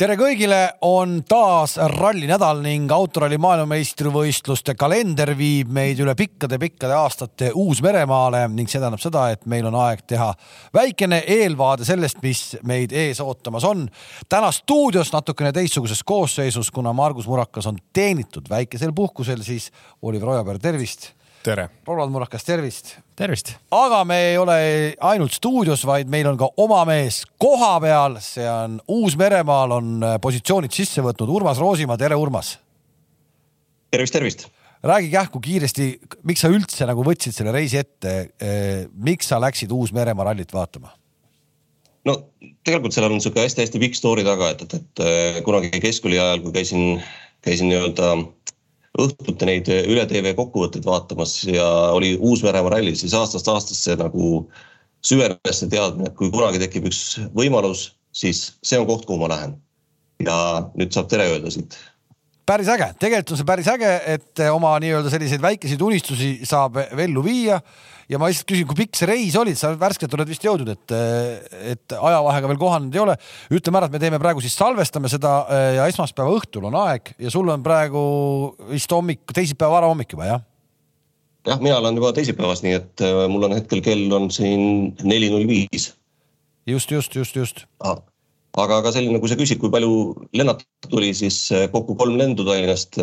tere kõigile, on taas rallinädal ning autoralli maailmameistrivõistluste kalender viib meid üle pikkade-pikkade aastate Uus-Meremaale ning see tähendab seda, et meil on aeg teha väikene eelvaade sellest, mis meid ees ootamas on. täna stuudios natukene teistsuguses koosseisus, kuna Margus Murakas on teenitud väikesel puhkusel, siis Oliver Ojapäev, tervist tere. Roland Murakas, tervist. tervist. aga me ei ole ainult stuudios, vaid meil on ka oma mees koha peal, see on Uus-Meremaal on positsioonid sisse võtnud Urmas Roosimaa, tere Urmas. tervist, tervist. räägi kähku kiiresti, miks sa üldse nagu võtsid selle reisi ette, miks sa läksid Uus-Meremaa rallit vaatama? no tegelikult seal on niisugune hästi-hästi pikk story taga, et, et, et kunagi keskkooli ajal, kui käisin, käisin nii-öelda õhtuti neid üle tv kokkuvõtteid vaatamas ja oli Uus-Meremaa ralli, siis aastast aastasse nagu süvenes see teadmine, et kui kunagi tekib üks võimalus, siis see on koht, kuhu ma lähen. ja nüüd saab tere öelda siit. päris äge, tegelikult on see päris äge, et oma nii-öelda selliseid väikeseid unistusi saab ellu viia ja ma lihtsalt küsin, kui pikk see reis oli, sa värskelt oled vist jõudnud, et, et ajavahega veel kohanenud ei ole. ütleme ära, et me teeme praegu siis salvestame seda eh, ja esmaspäeva õhtul on aeg ja sul on praegu vist hommik, teisipäeva varahommik juba jah? jah, mina olen juba teisipäevas, nii et eh, mul on hetkel kell on siin neli null viis. just, just, just, just ah aga ka selline, kui sa küsid, kui palju lennata tuli, siis eh, kokku kolm lendu Tallinnast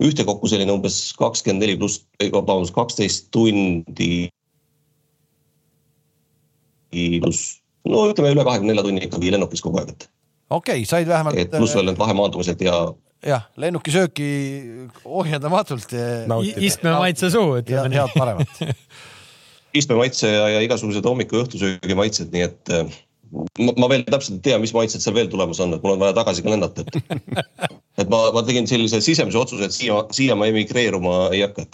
ühtekokku selline umbes kakskümmend neli pluss, vabandust, kaksteist tundi. pluss, no ütleme üle kahekümne nelja tunni ikkagi lennukis kogu aeg, et. okei okay,, said vähemalt. et pluss veel need vahemaandumised ja. jah, lennukisööki ohjeldamatult. istme maitse suu, ütleme nii. head paremat istme maitse ja, ja igasugused hommiku ja õhtusöögi maitsed, nii et ma, ma veel täpselt ei tea, mis maitsed seal veel tulemas on, et mul on vaja tagasi ka lennata, et. et ma, ma tegin sellise sisemise otsuse, et siia, siia ma emigreeruma ei hakka,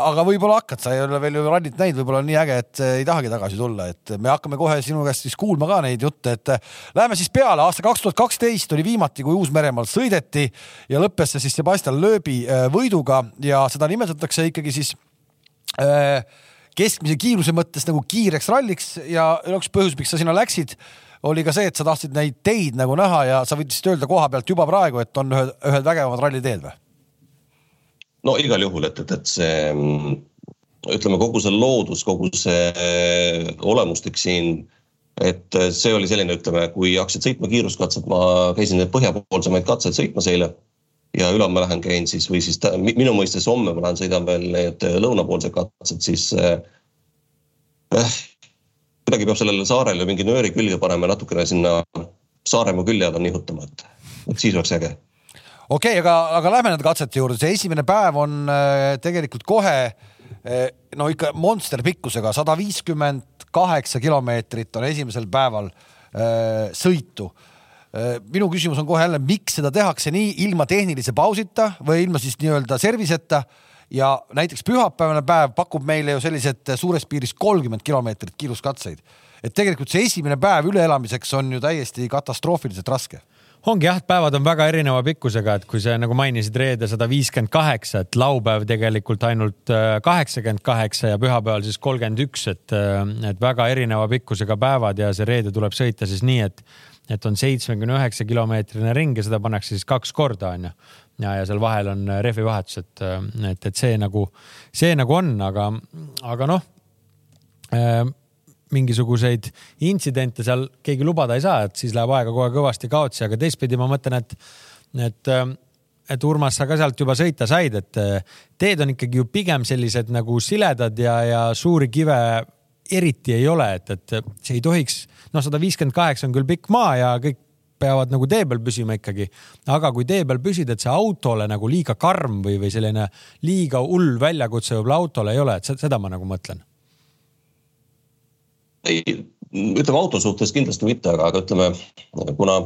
aga võib-olla hakkad, sa ei ole veel ju rallit näinud, võib-olla on nii äge, et ei tahagi tagasi tulla, et me hakkame kohe sinu käest siis kuulma ka neid jutte, et läheme siis peale. aasta kaks tuhat kaksteist oli viimati, kui Uus-Meremaal sõideti ja lõppes see siis Sebastian Loebi äh, võiduga ja seda nimetatakse ikkagi siis keskmise kiiruse mõttes nagu kiireks ralliks ja üks põhjus, miks sa sinna läksid, oli ka see, et sa tahtsid neid teid nagu näha ja sa võid vist öelda koha pealt juba praegu, et on ühed, ühed vägevamad ralliteed või? no igal juhul, et, et, et see ütleme, kogu see loodus, kogu see olemustik siin, et see oli selline, ütleme, kui hakkasid sõitma kiiruskatsed, ma käisin neid põhjapoolsemaid katseid sõitmas eile ja ülehomme lähen käin siis või siis ta, minu mõistes homme ma lähen sõidan veel need lõunapoolsed katsed, siis äh, eh, kuidagi peab sellele saarele mingi nööri külge panema ja natukene sinna Saaremaa külje alla nihutama, et, et siis oleks äge. okei okay,, aga, aga lähme nende katsete juurde, see esimene päev on äh, tegelikult kohe äh, no ikka monster pikkusega, sada viiskümmend kaheksa kilomeetrit on esimesel päeval äh, sõitu. Äh, minu küsimus on kohe jälle, miks seda tehakse nii? Ilma tehnilise pausita või ilma siis nii-öelda serviseta ja näiteks pühapäevane päev pakub meile ju sellised suures piiris kolmkümmend kilomeetrit kiiruskatseid. et tegelikult see esimene päev üleelamiseks on ju täiesti katastroofiliselt raske ongi jah, päevad on väga erineva pikkusega, et kui sa nagu mainisid reede sada viiskümmend kaheksa, et laupäev tegelikult ainult äh, kaheksakümmend kaheksa ja pühapäeval siis kolmkümmend üks, et, äh, et väga erineva pikkusega päevad ja see reede tuleb sõita siis nii, et et on seitsmekümne üheksa kilomeetrine ring ja seda pannakse siis kaks korda, onju. Ja, ja seal vahel on rehvivahetus, et, et, et see nagu, see nagu on, aga, aga noh äh, mingisuguseid intsidente seal keegi lubada ei saa, et siis läheb aega kohe kõvasti kaotsi, aga teistpidi ma mõtlen, et, et, et Urmas, sa ka sealt juba sõita said, et teed on ikkagi ju pigem sellised nagu siledad ja, ja suuri kive eriti ei ole, et, et see ei tohiks noh, sada viiskümmend kaheksa on küll pikk maa ja kõik peavad nagu tee peal püsima ikkagi. aga kui tee peal püsid, et see autole nagu liiga karm või, või selline liiga hull väljakutse võib-olla autole ei ole, et seda ma nagu mõtlen. ei, ütleme auto suhtes kindlasti mitte, aga, aga ütleme, kuna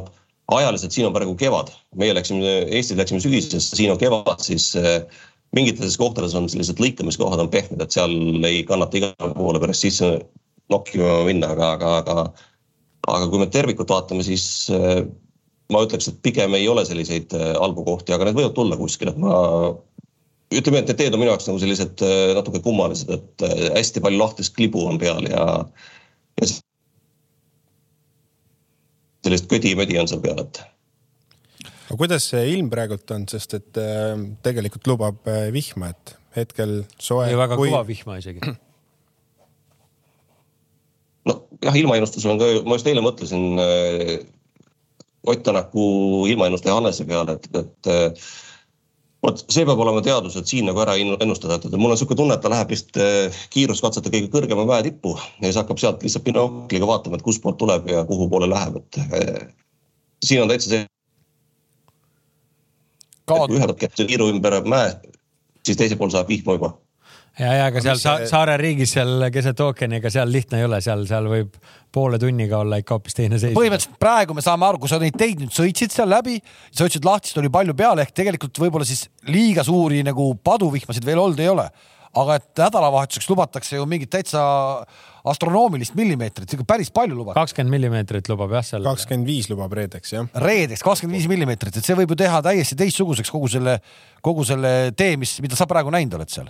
ajaliselt siin on praegu kevad, meie läksime, Eestis läksime sügisesse, siin on kevad, siis eh, mingites kohtades on sellised lõikamiskohad on pehmed, et seal ei kannata igale poole pärast sisse nokkima minna, aga, aga, aga aga kui me tervikut vaatame, siis äh, ma ütleks, et pigem ei ole selliseid äh, halbu kohti, aga need võivad tulla kuskil, et ma ütleme, et need teed on minu jaoks nagu sellised äh, natuke kummalised, et hästi palju lahtist klibu on peal ja, ja sellist ködi-mödi on seal peal, et aga kuidas see ilm praegult on, sest et äh, tegelikult lubab äh, vihma, et hetkel soe. väga kui... kõva vihma isegi. Nojah, ilmaennustusel on ka, ma just eile mõtlesin äh, Ott Tänaku ilmaennustaja Hannese peale, et, et äh, vot see peab olema teadus, et siin nagu ära ennustada, et mul on niisugune tunne, et ta läheb vist äh, kiiruskatsete kõige kõrgema mäe tippu ja siis hakkab sealt lihtsalt binokliga vaatama, et kustpoolt tuleb ja kuhu poole läheb, et siin on täitsa see. kui ühe hetke kiiru ümber mäe, siis teisel pool saab vihma juba ja, ja aga seal sa saareriigis seal keset ookeani, ega seal lihtne ei ole, seal, seal võib poole tunniga olla ikka hoopis teine seis. põhimõtteliselt praegu me saame aru, kui sa neid teid nüüd sõitsid seal läbi, sa ütlesid lahtist oli palju peale ehk tegelikult võib-olla siis liiga suuri nagu paduvihmasid veel olnud ei ole. aga et nädalavahetuseks lubatakse ju mingit täitsa astronoomilist millimeetrit, päris palju lubab. kakskümmend millimeetrit lubab jah seal. kakskümmend viis lubab reedeks jah. reedeks kakskümmend viis millimeetrit, et see võib ju teha täiesti teistsuguseks kogu selle, kogu selle tee, mis, mida sa praegu näinud oled seal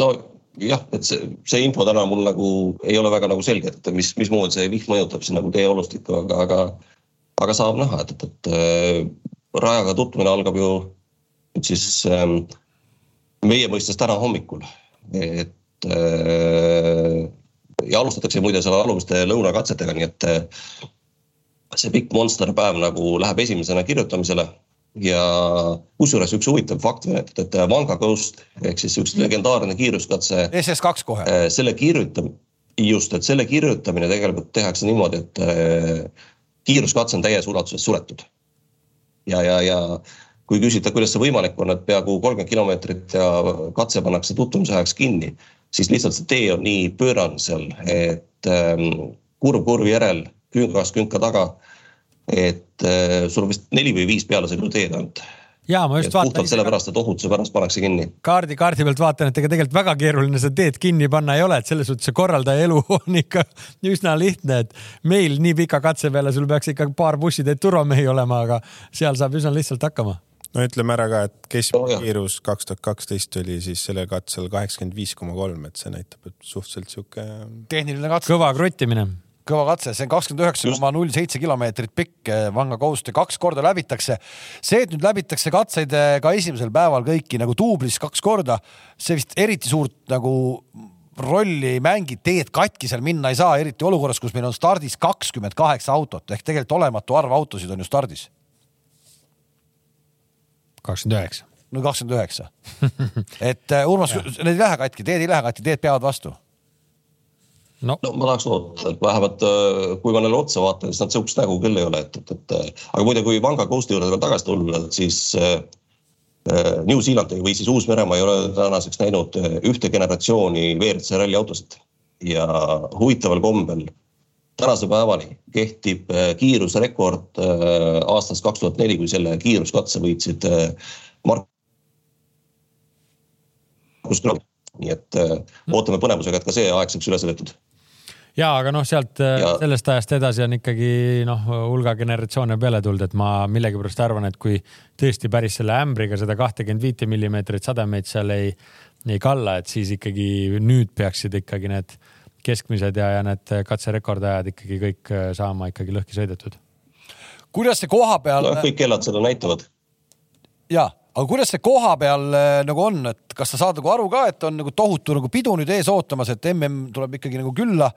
nojah, et see, see info täna mul nagu ei ole väga nagu selge, et mis, mismoodi see vihm mõjutab siis nagu teeolustikku, aga, aga, aga saab näha, et, et, et äh, rajaga tutvumine algab ju nüüd siis ähm, meie mõistes täna hommikul, et äh, ja alustatakse muide seal alumiste lõunakatsetega, nii et äh, see pikk monsterpäev nagu läheb esimesena kirjutamisele ja kusjuures üks huvitav fakt veel, et, et Vanga Ghost ehk siis üks legendaarne kiiruskatse. SS2 kohe. Äh, selle kirjutam-, just, et selle kirjutamine tegelikult tehakse niimoodi, et äh, kiiruskatse on täies ulatuses suletud. ja, ja, ja kui küsida, kuidas see võimalik on, et peaaegu kolmkümmend kilomeetrit ja katse pannakse tutvumise ajaks kinni, siis lihtsalt see tee on nii pöörane seal, et ähm, kurv kurvi järel, küngas künka taga et äh, sul on vist neli või viis pealesõiduteed ainult. ja ma just et vaatan. puhtalt sellepärast, et ohutuse pärast pannakse kinni. kaardi, kaardi pealt vaatan, et ega tegelikult väga keeruline seda teed kinni panna ei ole, et selles suhtes see korraldaja elu on ikka üsna lihtne, et meil nii pika katse peale sul peaks ikka paar bussiteed turvamehi olema, aga seal saab üsna lihtsalt hakkama no ütleme ära ka, et keskmine oh, kiirus kaks tuhat kaksteist oli siis sellel katsel kaheksakümmend viis koma kolm, et see näitab, et suhteliselt sihuke. tehniline katse. kõva kruttimine kõva katse, see on kakskümmend üheksa koma null seitse kilomeetrit pikk Vanga Coast ja kaks korda läbitakse. see, et nüüd läbitakse katseid eh, ka esimesel päeval kõiki nagu duublis kaks korda, see vist eriti suurt nagu rolli ei mängi, teed katki seal minna ei saa, eriti olukorras, kus meil on stardis kakskümmend kaheksa autot ehk tegelikult olematu arv autosid on ju stardis. kakskümmend üheksa. no kakskümmend üheksa. et eh, Urmas, need ei lähe katki, teed ei lähe katki, teed peavad vastu no. no ma tahaks loota, et vähemalt äh, kui ma neile otsa vaatan, siis nad sihukest nägu küll ei ole, et, et, et äh, aga muide, kui Vanga Coast'i juurde tagasi tulla, siis äh, New Zealand või siis Uus-Meremaa ei ole tänaseks näinud ühte generatsiooni WRC ralli autosid ja huvitaval kombel tänase päevani kehtib kiirusrekord aastast kaks tuhat neli, kui selle kiiruskatse võitsid Markus Kraav. nii et ootame põnevusega, et ka see aeg saaks üles võetud ja aga noh, sealt äh, ja... sellest ajast edasi on ikkagi noh, hulga generatsioone peale tulnud, et ma millegipärast arvan, et kui tõesti päris selle ämbriga seda kahtekümmet viite millimeetrit sademeid seal ei, ei kalla, et siis ikkagi nüüd peaksid ikkagi need keskmised ja, ja need katserekordajad ikkagi kõik äh, saama ikkagi lõhki sõidetud. kuidas see koha peal no,? kõik kellad seda näitavad. ja, aga kuidas see koha peal äh, nagu on, et kas sa saad nagu aru ka, et on nagu tohutu nagu pidu nüüd ees ootamas, et mm tuleb ikkagi nagu külla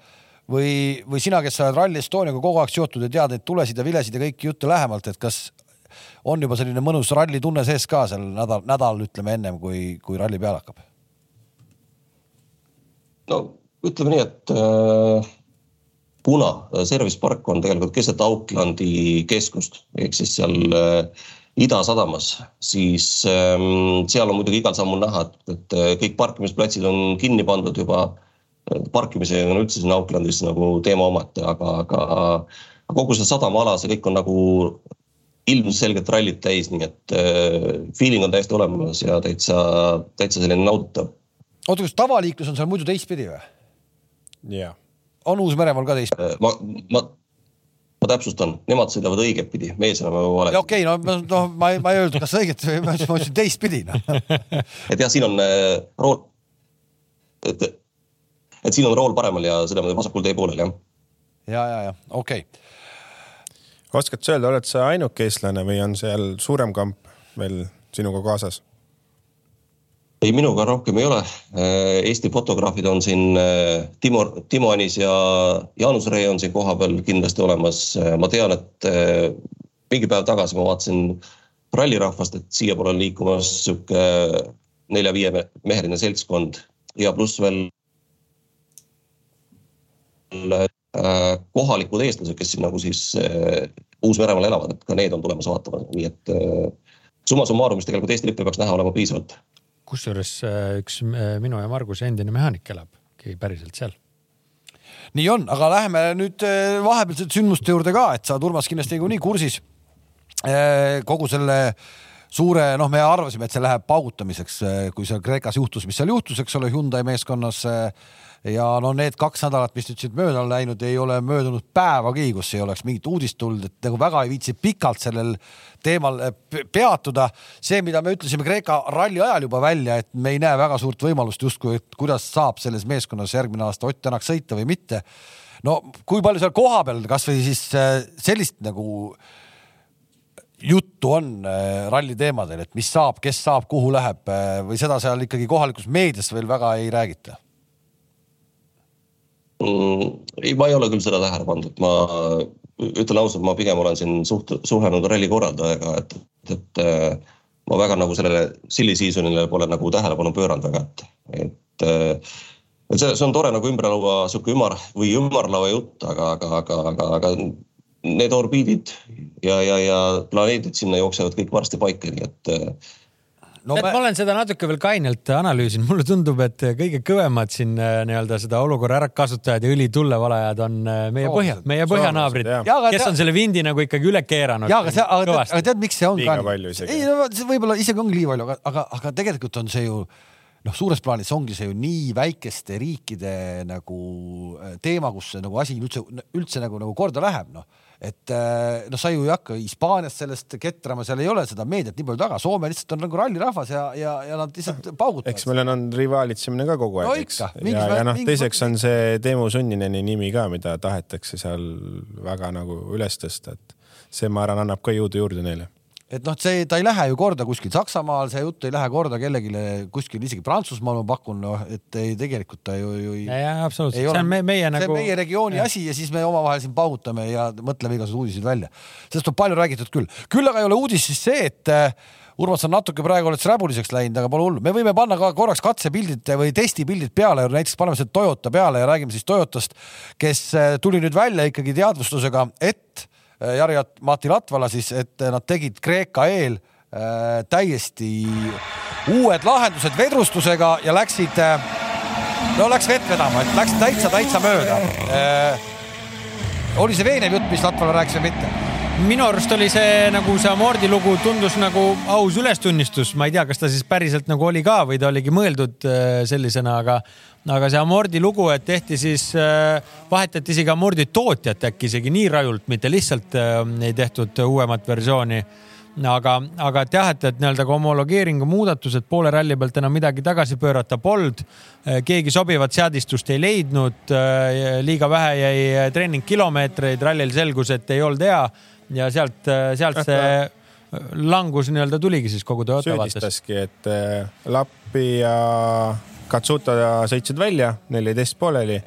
või, või sina, kes sa oled Rally Estoniaga kogu aeg seotud ja tead neid tulesid ja vilesid ja kõiki jutte lähemalt, et kas on juba selline mõnus ralli tunne sees ka seal nädal, nädal ütleme ennem kui, kui ralli peale hakkab? no ütleme nii, et äh, kuna service park on tegelikult keset Aucklandi keskust ehk siis seal äh, idasadamas, siis ähm, seal on muidugi igal sammul näha, et, et äh, kõik parkimisplatsid on kinni pandud juba parkimisega on üldse siin Aucklandis nagu teema omaette, aga, aga kogu see sadamaala, see kõik on nagu ilmselgelt rallit täis, nii et äh, feeling on täiesti olemas ja täitsa, täitsa selline nauditav. oota, kas tavaliiklus on seal muidu teistpidi või? jah yeah.. on Uus-Meremaal ka teistpidi? ma, ma, ma täpsustan, nemad sõidavad õigetpidi, meie sõidame valesti. okei okay,, no, no ma ei, ma ei öelnud, kas õiget või ma ütlesin teistpidi no. et jah, siin on äh, rool, et et siin on rool paremal ja seda vasakul tee poolel, jah. ja, ja, ja okei okay oskad sa öelda, oled sa ainuke eestlane või on seal suurem kamp veel sinuga kaasas? ei, minuga rohkem ei ole. Eesti fotograafid on siin Timo, Timo Anis ja Jaanus Ree on siin kohapeal kindlasti olemas. ma tean, et mingi päev tagasi ma vaatasin rallirahvast, et siiapoole on liikumas sihuke nelja-viie meheline seltskond ja pluss veel Äh, kohalikud eestlased, kes siin nagu siis äh, Uus-Meremaal elavad, et ka need on tulemas vaatama, nii et äh, summa summarum, mis tegelikult Eesti lippe peaks näha olema piisavalt. kusjuures üks minu ja Marguse endine mehaanik elabki päriselt seal nii on, aga läheme nüüd vahepealsete sündmuste juurde ka, et sa oled Urmas kindlasti niikuinii kursis kogu selle suure, noh, me arvasime, et see läheb paugutamiseks, kui seal Kreekas juhtus, mis seal juhtus, eks ole, Hyundai meeskonnas ja no need kaks nädalat, mis nüüd siit mööda on läinud, ei ole möödunud päevagi, kus ei oleks mingit uudist tulnud, et nagu väga ei viitsi pikalt sellel teemal eh, peatuda. see, mida me ütlesime Kreeka ralli ajal juba välja, et me ei näe väga suurt võimalust justkui, et kuidas saab selles meeskonnas järgmine aasta Ott Tänak sõita või mitte. no kui palju seal kohapeal kasvõi siis eh, sellist nagu juttu on eh, ralli teemadel, et mis saab, kes saab, kuhu läheb või seda seal ikkagi kohalikus meedias veel väga ei räägita? Ei, ma ei ole küll seda tähele pannud, et ma ütlen ausalt, ma pigem olen siin suht-, suhelnud ralli korraldajaga, et, et ma väga nagu sellele silly season'ile pole nagu tähelepanu pööranud väga, et, et et see, see on tore nagu ümberlaua sihuke ümar või ümarlaua jutt, aga, aga, aga, aga, aga need orbiidid ja, ja, ja planeedid sinna jooksevad kõik varsti paika, nii et no, me... ma olen seda natuke veel kainelt analüüsinud, mulle tundub, et kõige kõvemad siin äh, nii-öelda seda olukorra ärakasutajad ja õli tulle valajad on äh, meie põhja, meie põhjanaabrid, kes on selle vindi nagu ikkagi üle keeranud. ja, aga see, aga tead, aga tead, miks see on ka nii? ei, no see võib-olla isegi ongi nii palju, aga, aga, aga tegelikult on see ju noh, suures plaanis ongi see ju nii väikeste riikide nagu äh, teema, kus see nagu asi üldse, üldse nagu, nagu korda läheb, noh et noh, sa ju ei hakka Hispaanias sellest ketrama, seal ei ole seda meediat nii palju taga, Soome lihtsalt on nagu rallirahvas ja, ja, ja nad lihtsalt paugutavad. eks meil on, on rivaalitsemine ka kogu aeg no,, eks. ja, ja noh, teiseks on see Teemu Sunnineni nimi ka, mida tahetakse seal väga nagu üles tõsta, et see, ma arvan, annab ka jõudu juurde neile et noh, see, ta ei lähe ju korda kuskil Saksamaal, see jutt ei lähe korda kellelegi kuskil, isegi Prantsusmaal ma pakun, noh, et ei, tegelikult ta ju, ju. ja, ja absoluutselt, see on me, meie nagu. see on meie regiooni ja. asi ja siis me omavahel siin paugutame ja mõtleme igasuguseid uudiseid välja. sellest on palju räägitud küll, küll aga ei ole uudis siis see, et äh, Urmas on natuke praegu oled räbuliseks läinud, aga pole hullu, me võime panna ka korraks katsepildid või testipildid peale, näiteks paneme selle Toyota peale ja räägime siis Toyotast, kes äh, tuli nüüd välja ikkagi teadvustusega, et Äh, Jari-Mati Latvala siis, et nad tegid Kreeka eel äh, täiesti uued lahendused vedrustusega ja läksid, äh, no läks vett vedama, et läks täitsa, täitsa mööda. oli see veenev jutt, mis Latvala rääkis või mitte? minu arust oli see nagu see Amordi lugu tundus nagu aus ülestunnistus, ma ei tea, kas ta siis päriselt nagu oli ka või ta oligi mõeldud sellisena, aga aga see Amordi lugu, et tehti siis, äh, vahetati isegi Amordi tootjat äkki isegi nii rajult, mitte lihtsalt äh, ei tehtud uuemat versiooni aga, aga et jah, et, et nii-öelda ka homologeeringu muudatused poole ralli pealt enam midagi tagasi pöörata polnud. Äh, keegi sobivat seadistust ei leidnud, liiga vähe jäi treeningkilomeetreid, rallil selgus, et ei olnud hea ja sealt, sealt see langus nii-öelda tuligi siis kogu Toyota vaates. süüdistaski, et Lappi ja Katsuta sõitsid välja, neil jäi test pooleli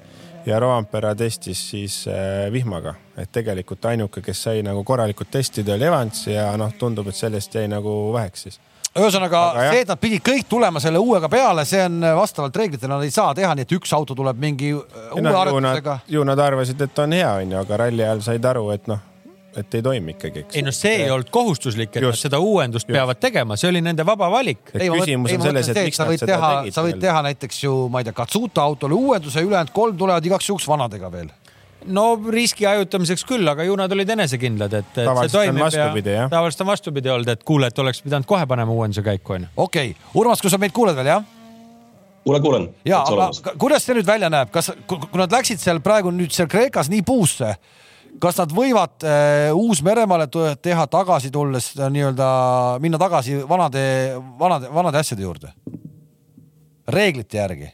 ja Roampere testis siis äh, vihmaga, et tegelikult ainuke, kes sai nagu korralikult testida, oli Evans ja noh, tundub, et sellest jäi nagu väheks siis. Ühesõnaga see, et nad pidid kõik tulema selle uuega peale, see on vastavalt reeglitele, nad ei saa teha nii, et üks auto tuleb mingi uue no, arendusega. ju nad arvasid, et on hea, onju, aga ralli ajal said aru, et noh, et ei toimi ikkagi, eks. ei no see ei olnud kohustuslik, et just, nad seda uuendust just. peavad tegema, see oli nende vaba valik. küsimus on selles, et miks nad seda teha, sa võid teha näiteks ju, ma ei tea, Katsuta autole uuenduse, ülejäänud kolm tulevad igaks juhuks vanadega veel no riski hajutamiseks küll, aga ju nad olid enesekindlad, et, et tavaliselt see toimib ja tavaliselt on vastupidi olnud, et kuule, et oleks pidanud kohe panema uuenduse käiku onju. okei okay., Urmas, kas sa meid kuuled veel jah? kuule, kuulen. ja, aga kuidas see nüüd välja näeb, kas, kui nad läksid seal praegu nüüd seal Kreekas nii puusse kas nad võivad äh, Uus-Meremaale teha tagasi tulles nii-öelda minna tagasi vanade, vanade, vanade asjade juurde? reeglite järgi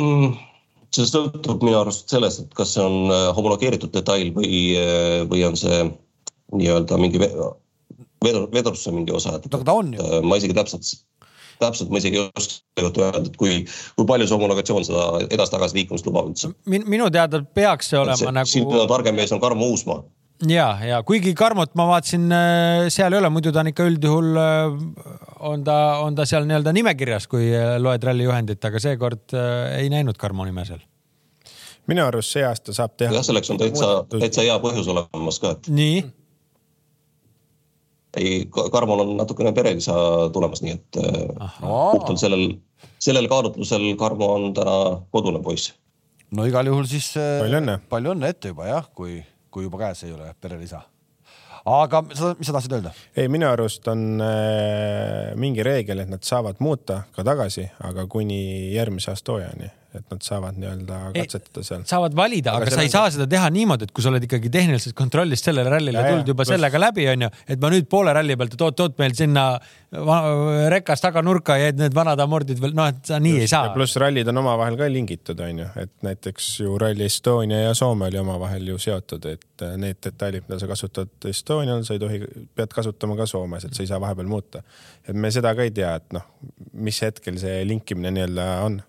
mm,? see sõltub minu arust sellest, et kas see on äh, homologeeritud detail või, äh, või on see nii-öelda mingi vedur, veduruse mingi osa, et. Äh, ma isegi täpselt, täpselt ma isegi ei oska öelda, et kui, kui palju see homologatsioon seda edasi-tagasi liikumist lubab üldse Min,. minu teada peaks see olema see, nagu. siin targem mees on Tarmo Uusmaa ja, ja kuigi Karmot ma vaatasin, seal ei ole, muidu ta on ikka üldjuhul on ta, on ta seal nii-öelda nimekirjas, kui loed rallijuhendit, aga seekord ei näinud Karmo nime seal minu arust see aasta saab teha. jah, selleks on täitsa, täitsa hea põhjus olemas ka, et. nii? Ei, Karmol on natukene pereisa tulemas, nii et äh, puhtalt sellel, sellel kaalutlusel Karmo on täna kodune poiss. no igal juhul siis äh, palju õnne, palju õnne ette juba jah, kui, kui juba käes ei ole perelisa aga sa, mis sa tahtsid öelda? ei, minu arust on äh, mingi reegel, et nad saavad muuta ka tagasi, aga kuni järgmise aasta hooajani et nad saavad nii-öelda katsetada seal. saavad valida, aga, aga sa ei saa seda teha niimoodi, et kui sa oled ikkagi tehnilisest kontrollist sellele rallile ja, tulnud juba plus... sellega läbi, onju, et ma nüüd poole ralli pealt, et oot-oot meil sinna rekas taganurka jäid need vanad amordid veel, noh, et sa nii just, ei saa. pluss rallid on omavahel ka lingitud, onju, et näiteks ju Rally Estonia ja Soome oli omavahel ju seotud, et äh, need detailid, mida sa kasutad Estonial, sa ei tohi, pead kasutama ka Soomes, et sa ei saa vahepeal muuta. et me seda ka ei tea, et noh, mis hetkel see linkimine nii-öelda on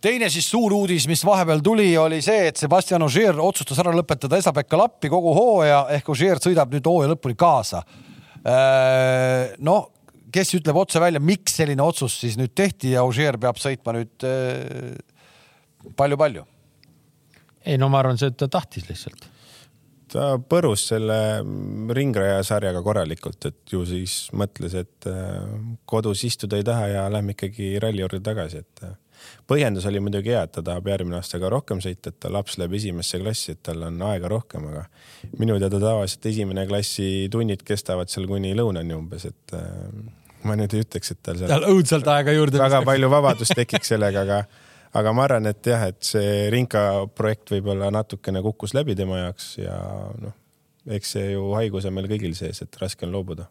teine siis suur uudis, mis vahepeal tuli, oli see, et Sebastian Ogier otsustas ära lõpetada Esa-Pekka Lappi kogu hooaja ehk Ogier sõidab nüüd hooaja lõpuni kaasa. Äh, no kes ütleb otse välja, miks selline otsus siis nüüd tehti ja Ogier peab sõitma nüüd palju-palju? Äh, ei no ma arvan, see, ta tahtis lihtsalt ta põrus selle ringraja sarjaga korralikult, et ju siis mõtles, et äh, kodus istuda ei taha ja lähme ikkagi ralli juurde tagasi, et põhjendus oli muidugi hea, et ta tahab järgmine aasta ka rohkem sõita, et ta laps läheb esimesse klassi, et tal on aega rohkem, aga minu teada tavaliselt esimene klassi tunnid kestavad seal kuni lõunani umbes, et äh, ma nüüd ei ütleks, et tal seal. tal õudselt aega juurde. väga palju vabadust tekiks sellega, aga, aga ma arvan, et jah, et see Rinka projekt võib-olla natukene kukkus läbi tema jaoks ja noh, eks see ju haigus on meil kõigil sees, et raske on loobuda.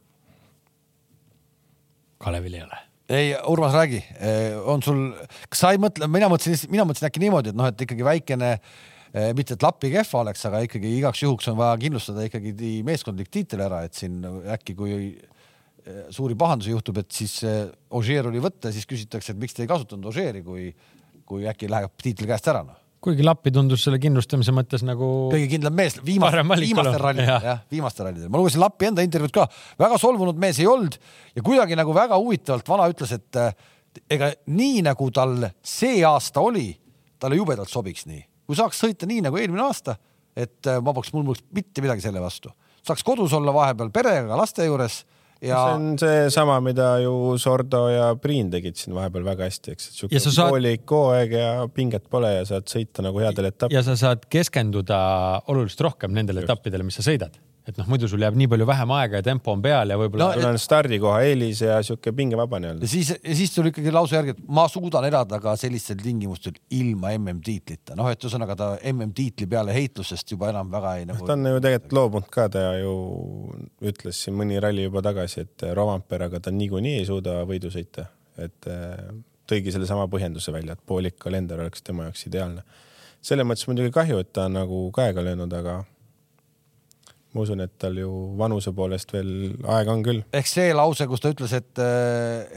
Kalevil ei ole ei, Urmas, räägi, eh, on sul, kas sa ei mõtle, mina mõtlesin, mina mõtlesin äkki niimoodi, et noh, et ikkagi väikene eh, mitte et lappi kehva oleks, aga ikkagi igaks juhuks on vaja kindlustada ikkagi meeskondlik tiitel ära, et siin äkki kui eh, suuri pahandusi juhtub, et siis Ožeer oli võtta, siis küsitakse, et miks te ei kasutanud Ožeeri, kui, kui äkki läheb tiitel käest ära, noh kuigi Lappi tundus selle kindlustamise mõttes nagu. kõige kindlam mees viimastel, viimastel rallidel jah ja,, viimastel rallidel. ma lugesin Lappi enda intervjuud ka, väga solvunud mees ei olnud ja kuidagi nagu väga huvitavalt vana ütles, et äh, ega nii nagu tal see aasta oli, talle jubedalt sobiks nii. kui saaks sõita nii nagu eelmine aasta, et äh, ma poleks, mul poleks mitte midagi selle vastu. saaks kodus olla vahepeal perega, laste juures ja. see on seesama, mida ju Sordo ja Priin tegid siin vahepeal väga hästi, eks, et siuke saad... poolik hooaeg ja pinget pole ja saad sõita nagu headel etappidel. ja sa saad keskenduda oluliselt rohkem nendele etappidele, mis sa sõidad et noh, muidu sul jääb nii palju vähem aega ja tempo on peal ja võib-olla no,. sul on stardikoha eelis ja sihuke pingevaba nii-öelda. ja siis, siis tuli ikkagi lause järgi, et ma suudan elada ka sellistel tingimustel ilma MM-tiitlita, noh, et ühesõnaga ta MM-tiitli peale heitlusest juba enam väga ei nagu. ta on ju tegelikult loobunud ka, ta ju ütles siin mõni ralli juba tagasi, et Rovamperaga ta niikuinii ei suuda võidu sõita, et äh, tõigi sellesama põhjenduse välja, et poolik kalender oleks tema jaoks ideaalne. selles mõttes muidugi kahju, et ta on nagu käega löönud, aga ma usun, et tal ju vanuse poolest veel aega on küll. ehk see lause, kus ta ütles, et,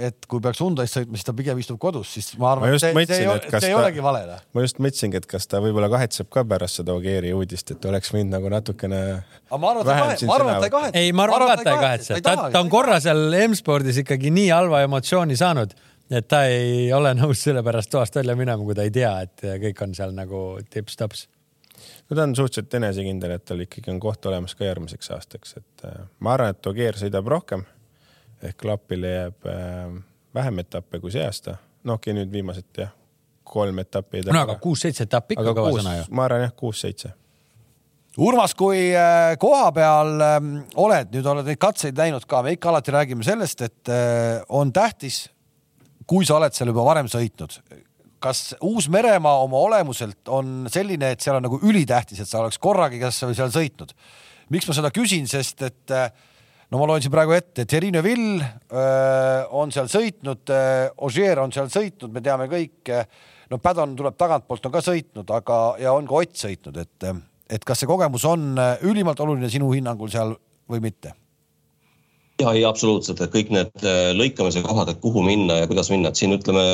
et kui peaks Hyundai's sõitma, siis ta pigem istub kodus, siis ma arvan, et see, mõtlesin, see, ei, see ta, ei olegi vale. Noh. ma just mõtlesingi, et kas ta võib-olla kahetseb ka pärast seda Ogieri uudist, et oleks võinud nagu natukene. ma arvan, et ta ei kahetse. ei, ma arvan ka, et ta ei kahetse, ta, ta on korra seal M-spordis ikkagi nii halva emotsiooni saanud et ta ei ole nõus sellepärast toast välja minema, kui ta ei tea, et kõik on seal nagu tips-tops no ta on suhteliselt enesekindel, et tal ikkagi on koht olemas ka järgmiseks aastaks, et äh, ma arvan, et Ogier sõidab rohkem ehk Lapile jääb äh, vähem etappe kui see aasta. no okei okay,, nüüd viimased jah, kolm etappi. no aga kuus-seitse etappi ikka kõva sõna ju. ma arvan jah, kuus-seitse. Urmas, kui äh, koha peal ähm, oled, nüüd oled neid katseid näinud ka, me ikka alati räägime sellest, et on tähtis, kui sa oled seal juba varem sõitnud, kas Uus-Meremaa oma olemuselt on selline, et seal on nagu ülitähtis, et sa oleks korragi kas või seal sõitnud? miks ma seda küsin, sest et no ma loen siin praegu ette, Thierry Neuville öö, on seal sõitnud, Ogier on seal sõitnud, me teame kõik. no Padon tuleb tagantpoolt, on ka sõitnud, aga, ja on ka Ott sõitnud, et, et kas see kogemus on ülimalt oluline sinu hinnangul seal või mitte? ja ei, absoluutselt, et kõik need lõikamise kohad, et kuhu minna ja kuidas minna, et siin ütleme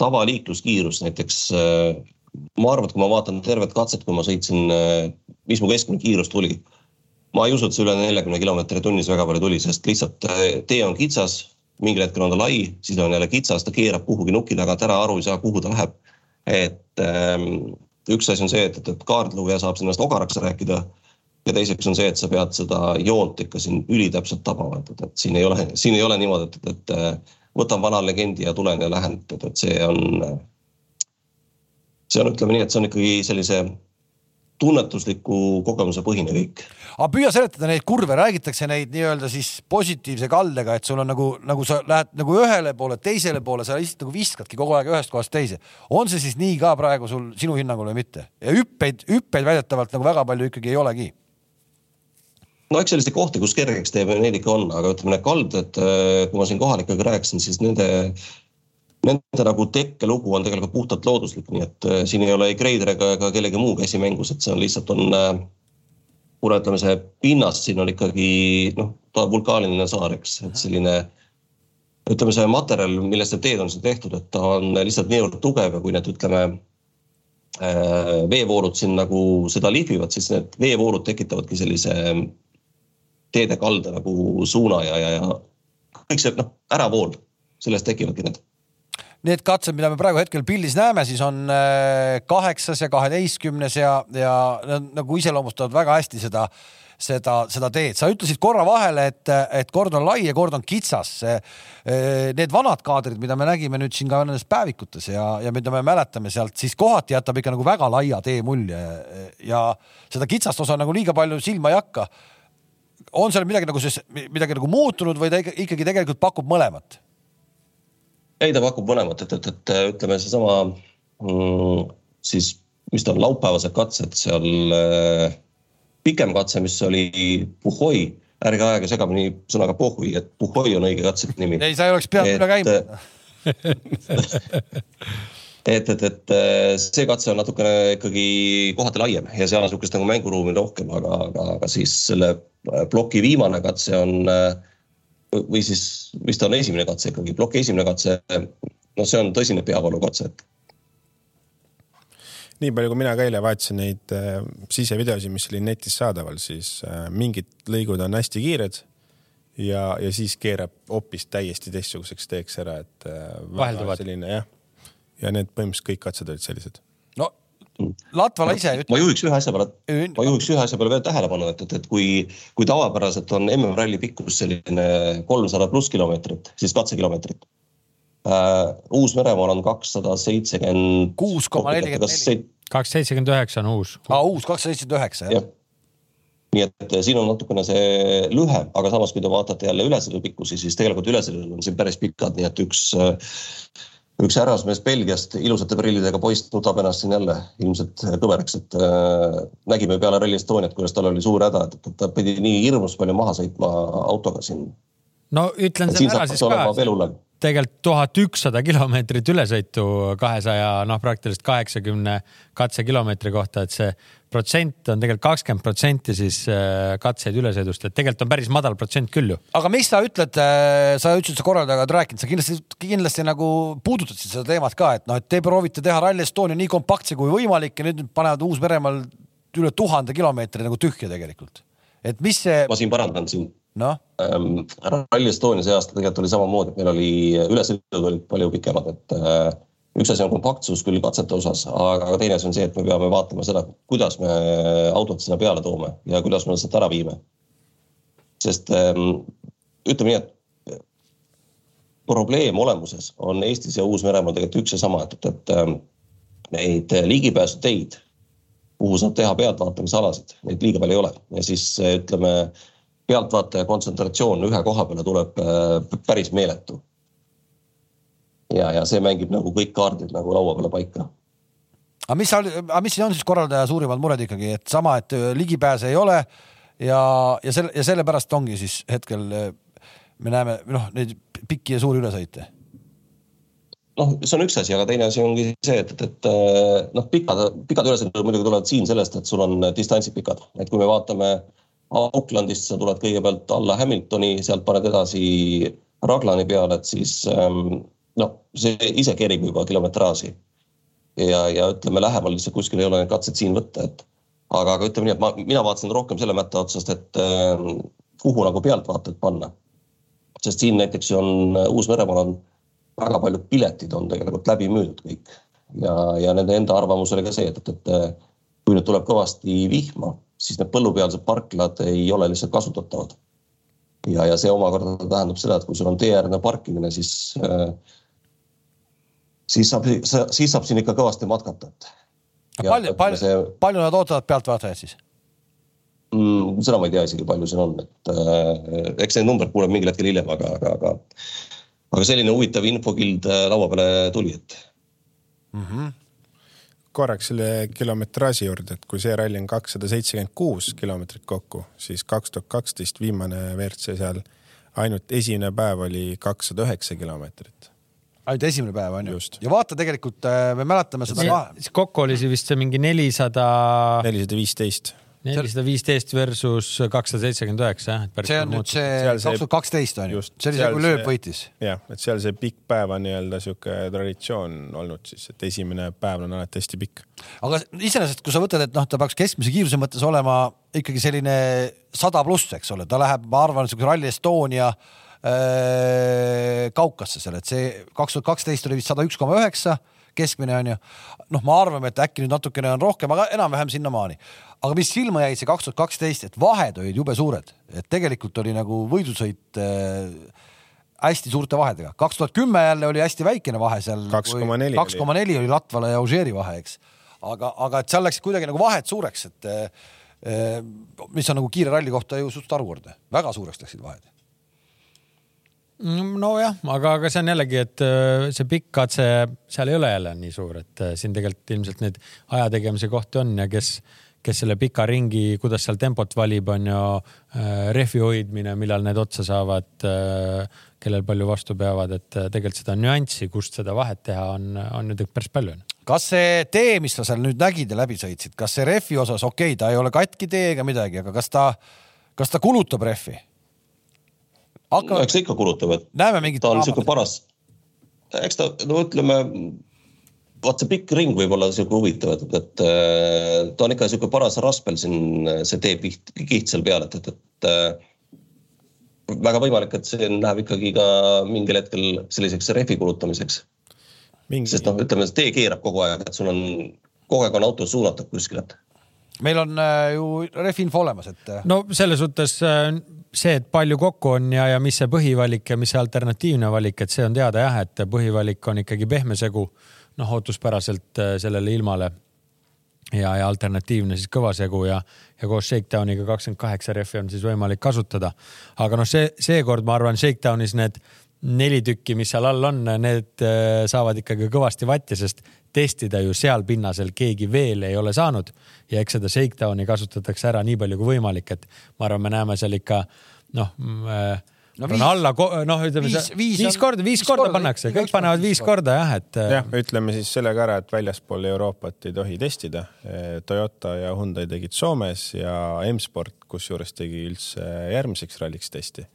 tavaliikluskiirus näiteks. ma arvan, et kui ma vaatan tervet katset, kui ma sõitsin, mis mu keskmine kiirus tuli ma ei usu, et see üle neljakümne kilomeetri tunnis väga palju tuli, sest lihtsalt äh, tee on kitsas, mingil hetkel on ta lai, siis on jälle kitsas, ta keerab kuhugi nuki tagant ära, aru ei saa, kuhu ta läheb. et ähm, üks asi on see, et, et, et kaardlugeja saab ennast ogaraks rääkida ja teiseks on see, et sa pead seda joont ikka siin ülitäpselt tabama, et, et, siin ei ole, siin ei ole niimoodi, et, et, et äh, võtan vana legendi ja tulen ja lähen, et, et see on, see on, ütleme nii, et see on ikkagi sellise tunnetusliku kogemuse põhine kõik. aga püüa seletada neid kurve, räägitakse neid nii-öelda siis positiivse kaldega, et sul on nagu, nagu sa lähed nagu ühele poole, teisele poole, sa lihtsalt nagu viskadki kogu aeg ühest kohast teise. on see siis nii ka praegu sul sinu hinnangul või mitte? ja hüppeid, hüppeid väidetavalt nagu väga palju ikkagi ei olegi no eks selliseid kohti, kus kergeks teeb, neid ikka on, aga ütleme, need kalded, kui ma siin kohalikega rääkisin, siis nende nende nagu tekkelugu on tegelikult puhtalt looduslik, nii et äh, siin ei ole ei Greider ega, ega kellegi muu käsi mängus, et see on lihtsalt on äh, kuna ütleme, see pinnas siin on ikkagi noh, ta vulkaaniline saar, eks, et selline ütleme, see materjal, millest need teed on siin tehtud, et ta on lihtsalt niivõrd tugev ja kui need ütleme äh, veevoolud siin nagu seda lihvivad, siis need veevoolud tekitavadki sellise teede kalda nagu suuna ja, ja, kõik see noh, äravool, sellest tekivadki need need katsed, mida me praegu hetkel pildis näeme, siis on äh, kaheksas ja kaheteistkümnes ja, ja nagu iseloomustavad väga hästi seda, seda, seda teed. sa ütlesid korra vahele, et, et kord on lai ja kord on kitsas. Äh, need vanad kaadrid, mida me nägime nüüd siin ka nendes päevikutes ja, ja mida me mäletame sealt, siis kohati jätab ikka nagu väga laia tee mulje ja seda kitsast osa nagu liiga palju silma ei hakka. On seal midagi nagu siis midagi nagu muutunud või ta ikkagi tegelikult pakub mõlemat? ei, ta pakub mõlemat, et, et, et ütleme, seesama mm, siis, mis ta on, laupäevased katsed seal äh, pikem katse, mis oli Puhhoi, ärge ajage segamini sõnaga Pohhui, et Puhhoi on õige katse nimi. ei, sa ei oleks pidanud üle käima et, et, et äh, see katse on natukene ikkagi kohati laiem ja seal on niisugust nagu mänguruumi rohkem, aga, aga, aga siis selle ploki viimane katse on äh, või siis vist on esimene katse ikkagi, ploki esimene katse, no see on tõsine peavalukatse, et nii palju, kui mina ka eile vaatasin neid äh, sisevideosid, mis oli netis saadaval, siis äh, mingid lõigud on hästi kiired ja, ja siis keerab hoopis täiesti teistsuguseks teeks ära, et äh,. vahelduvad. selline jah, ja need põhimõtteliselt kõik katsed olid sellised. no Latvala ise ütleb. ma juhiks ühe asja peale, ma juhiks ühe asja peale veel tähelepanu, et, et, et kui, kui tavapäraselt on MM-ralli pikkus selline kolmsada pluss kilomeetrit, siis katsekilomeetrit uh,. Uus-Meremaal on kakssada seitsekümmend. kuus koma nelikümmend neli. kaks seitsekümmend üheksa on uus. aa, uus kakssada seitsekümmend üheksa, jah nii et siin on natukene see lühem, aga samas, kui te vaatate jälle ülesõidu pikkusi, siis tegelikult ülesõidud on siin päris pikad, nii et üks üks härrasmees Belgiast, ilusate prillidega poiss nutab ennast siin jälle ilmselt kõveraks, et äh, nägime peale Rally Estoniat, kuidas tal oli suur häda, et ta pidi nii hirmus palju maha sõitma autoga siin. no ütlen selle ära siis ka tegelikult tuhat ükssada kilomeetrit ülesõitu kahesaja, noh, praktiliselt kaheksakümne katsekilomeetri kohta, et see protsent on tegelikult kakskümmend protsenti siis äh, katseid ülesõidust, et tegelikult on päris madal protsent küll ju. aga mis sa ütled, äh, sa ütlesid, sa korraldajaga oled rääkinud, sa kindlasti, kindlasti nagu puudutasid seda teemat ka, et noh, et te proovite teha Rally Estonia nii kompaktse kui võimalik ja nüüd panevad Uus-Meremaal üle tuhande kilomeetri nagu tühja tegelikult. et mis see. ma siin parandan sind noh ähm,. Rally Estonia see aasta tegelikult oli samamoodi, et meil oli ülesõidud olid palju pikemad, et äh, üks asi on kompaktsus küll katsete osas, aga teine asi on see, et me peame vaatama seda, kuidas me autot sinna peale toome ja kuidas me sealt ära viime. sest ähm, ütleme nii, et probleem olemuses on Eestis ja Uus-Meremaal tegelikult üks ja sama, et, et, ähm, neid ligipääsuteid, kuhu saab teha pealtvaatamisalasid, neid liiga palju ei ole ja siis ütleme, pealtvaataja kontsentratsioon ühe koha peale tuleb äh, päris meeletu ja, ja see mängib nagu kõik kaardid nagu laua peale paika. aga mis, aga mis on siis korraldaja suurimad mured ikkagi, et sama, et äh, ligipääse ei ole ja, ja selle ja sellepärast ongi siis hetkel äh, me näeme noh, neid pikki ja suuri ülesõite noh, see on üks asi, aga teine asi ongi see, et, et, et äh, noh, pikad, pikad ülesanded muidugi tulevad siin sellest, et sul on distantsid pikad, et kui me vaatame Aucklandist, sa tuled kõigepealt alla Hamiltoni, sealt paned edasi Raglani peale, et siis ähm, noh, see ise kerib juba kilometraaži. ja, ja ütleme lähemal lihtsalt kuskil ei ole katseid siin võtta, et aga, aga ütleme nii, et ma, mina vaatasin rohkem selle mätta otsast, et äh, kuhu nagu pealtvaatajat panna. sest siin näiteks on Uus-Meremaal on väga paljud piletid on tegelikult läbi müüdud kõik ja, ja nende enda arvamus oli ka see, et, et, et kui nüüd tuleb kõvasti vihma, siis need põllupealsed parklad ei ole lihtsalt kasutatavad. ja, ja see omakorda tähendab seda, et kui sul on teeäärne parkimine, siis äh, siis saab, siis saab siin ikka kõvasti matkata, et. palju, palju see..., palju nad ootavad pealtvaatajaid siis mm,? seda ma ei tea isegi, palju siin on, et äh, eks need numbrid kuuleb mingil hetkel hiljem, aga, aga, aga, aga selline huvitav infokild äh, laua peale tuli, et mm. -hmm korraks selle kilometraaži juurde, et kui see ralli on kakssada seitsekümmend kuus kilomeetrit kokku, siis kaks tuhat kaksteist viimane WRC seal ainult esimene päev oli kakssada üheksa kilomeetrit ainult esimene päev on ju. ja vaata, tegelikult äh, me mäletame seda ka. kokku oli see vist see mingi nelisada. nelisada viisteist. nelisada viisteist versus kakssada seitsekümmend üheksa jah. see on nüüd see kaks tuhat kaksteist on ju, see oli see, kui lööb võitis. jah, et seal see pikk päev on nii-öelda sihuke traditsioon olnud siis, et esimene päev on alati hästi pikk. aga iseenesest, kui sa võtad, et noh, ta peaks keskmise kiiruse mõttes olema ikkagi selline sada pluss, eks ole, ta läheb, ma arvan, siukse Rally Estonia Äh, kaukasse seal, et see kaks tuhat kaksteist oli vist sada üks koma üheksa keskmine on ju. noh, me arvame, et äkki nüüd natukene on rohkem, aga enam-vähem sinnamaani. aga mis silma jäi, see kaks tuhat kaksteist, et vahed olid jube suured, et tegelikult oli nagu võidusõit äh, hästi suurte vahedega. kaks tuhat kümme jälle oli hästi väikene vahe seal. kaks koma neli. kaks koma neli oli Latvale ja Ožeeri vahe, eks. aga, aga et seal läksid kuidagi nagu vahed suureks, et äh, mis on nagu kiire ralli kohta ju suht harukordne, väga suureks läksid vahed nojah, aga, aga see on jällegi, et äh, see pikk katse, seal ei ole jälle nii suur, et äh, siin tegelikult ilmselt neid aja tegemise kohti on ja kes, kes selle pika ringi, kuidas seal tempot valib, on ju äh, rehvi hoidmine, millal need otsa saavad, kellel palju vastu peavad, et tegelikult seda nüanssi, kust seda vahet teha, on, on ju päris palju. kas see tee, mis sa seal nüüd nägid ja läbi sõitsid, kas see rehvi osas, okei okay,, ta ei ole katki tee ega midagi, aga kas ta, kas ta kulutab rehvi? Aga... no eks ikka kulutab, et näeme mingit ta on niisugune paras, eks ta, no ütleme, vaat see pikk ring võib olla niisugune huvitav, et, et äh, ta on ikka niisugune paras raspel siin see teepiht, kiht seal peal, et, et, et äh, väga võimalik, et see läheb ikkagi ka mingil hetkel selliseks rehvi kulutamiseks Mingi.... sest noh, ütleme, see tee keerab kogu aeg, et sul on, kogu aeg on auto suunatud kuskile. meil on äh, ju rehvi info olemas, et. no selles suhtes see, et palju kokku on ja, ja mis see põhivalik ja mis see alternatiivne valik, et see on teada jah, et põhivalik on ikkagi pehme segu, noh, ootuspäraselt äh, sellele ilmale. ja, ja alternatiivne siis kõva segu ja, ja koos Shakedowniga kakskümmend kaheksa rehvi on siis võimalik kasutada. aga noh, see, seekord ma arvan, Shakedownis need neli tükki, mis seal all on, need äh, saavad ikkagi kõvasti vatti, sest testida ju seal pinnasel keegi veel ei ole saanud ja eks seda shakedowni kasutatakse ära nii palju kui võimalik, et ma arvan, me näeme seal ikka noh mm, äh, no viis, alla, noh, ütleme viis, viis, viis korda, viis korda, korda pannakse, kõik panevad viis korda jah, et. Äh, jah, ütleme siis selle ka ära, et väljaspool Euroopat ei tohi testida. Toyota ja Hyundai tegid Soomes ja M-Sport kusjuures tegi üldse järgmiseks ralliks testi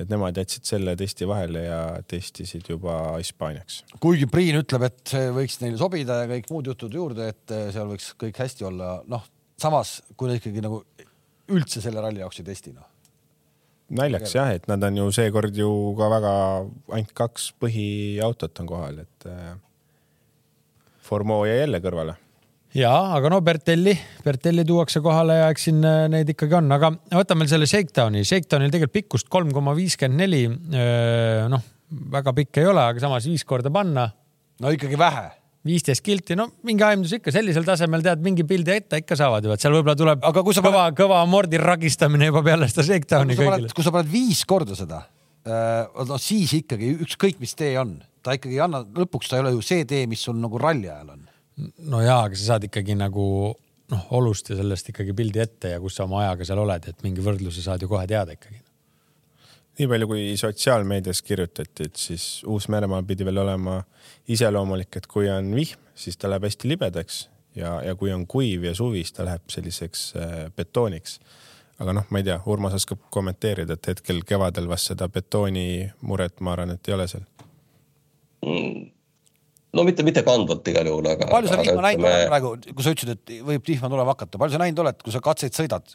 et nemad jätsid selle testi vahele ja testisid juba Hispaaniaks. kuigi Priin ütleb, et see võiks neile sobida ja kõik muud jutud juurde, et eh, seal võiks kõik hästi olla, noh, samas kui nad ikkagi nagu üldse selle ralli jaoks ei testi, noh. naljakas jah, et nad on ju seekord ju ka väga, ainult kaks põhiautot on kohal, et äh, Formo jäi jälle kõrvale ja, aga no Bertelli, Bertelli tuuakse kohale ja eks siin äh, neid ikkagi on, aga võtame selle Shakedowni. Shakedownil tegelikult pikkust kolm koma viiskümmend neli. Äh, noh, väga pikk ei ole, aga samas viis korda panna. no ikkagi vähe. viisteist kilti, no mingi aimdus ikka sellisel tasemel tead, mingi pildi ette ikka saavad ju, et seal võib-olla tuleb aga kõva paned..., kõva amordi ragistamine juba peale seda Shakedowni kõigile. kui sa paned viis korda seda, äh, no siis ikkagi ükskõik, mis tee on, ta ikkagi ei anna, lõpuks ta ei ole ju see tee, mis sul nagu ralli ajal on no jaa, aga sa saad ikkagi nagu noh, olust ja sellest ikkagi pildi ette ja kus sa oma ajaga seal oled, et mingi võrdluse saad ju kohe teada ikkagi. nii palju, kui sotsiaalmeedias kirjutati, et siis Uus-Meremaal pidi veel olema iseloomulik, et kui on vihm, siis ta läheb hästi libedaks ja, ja kui on kuiv ja suvi, siis ta läheb selliseks äh, betooniks. aga noh, ma ei tea, Urmas oskab kommenteerida, et hetkel kevadel vast seda betoonimuret, ma arvan, et ei ole seal mm no mitte, mitte kandvalt igal juhul, aga. palju sa vihma näinud oled praegu, kui sa ütlesid, et võib vihma tulema hakata, palju sa näinud oled, kui sa katseid sõidad,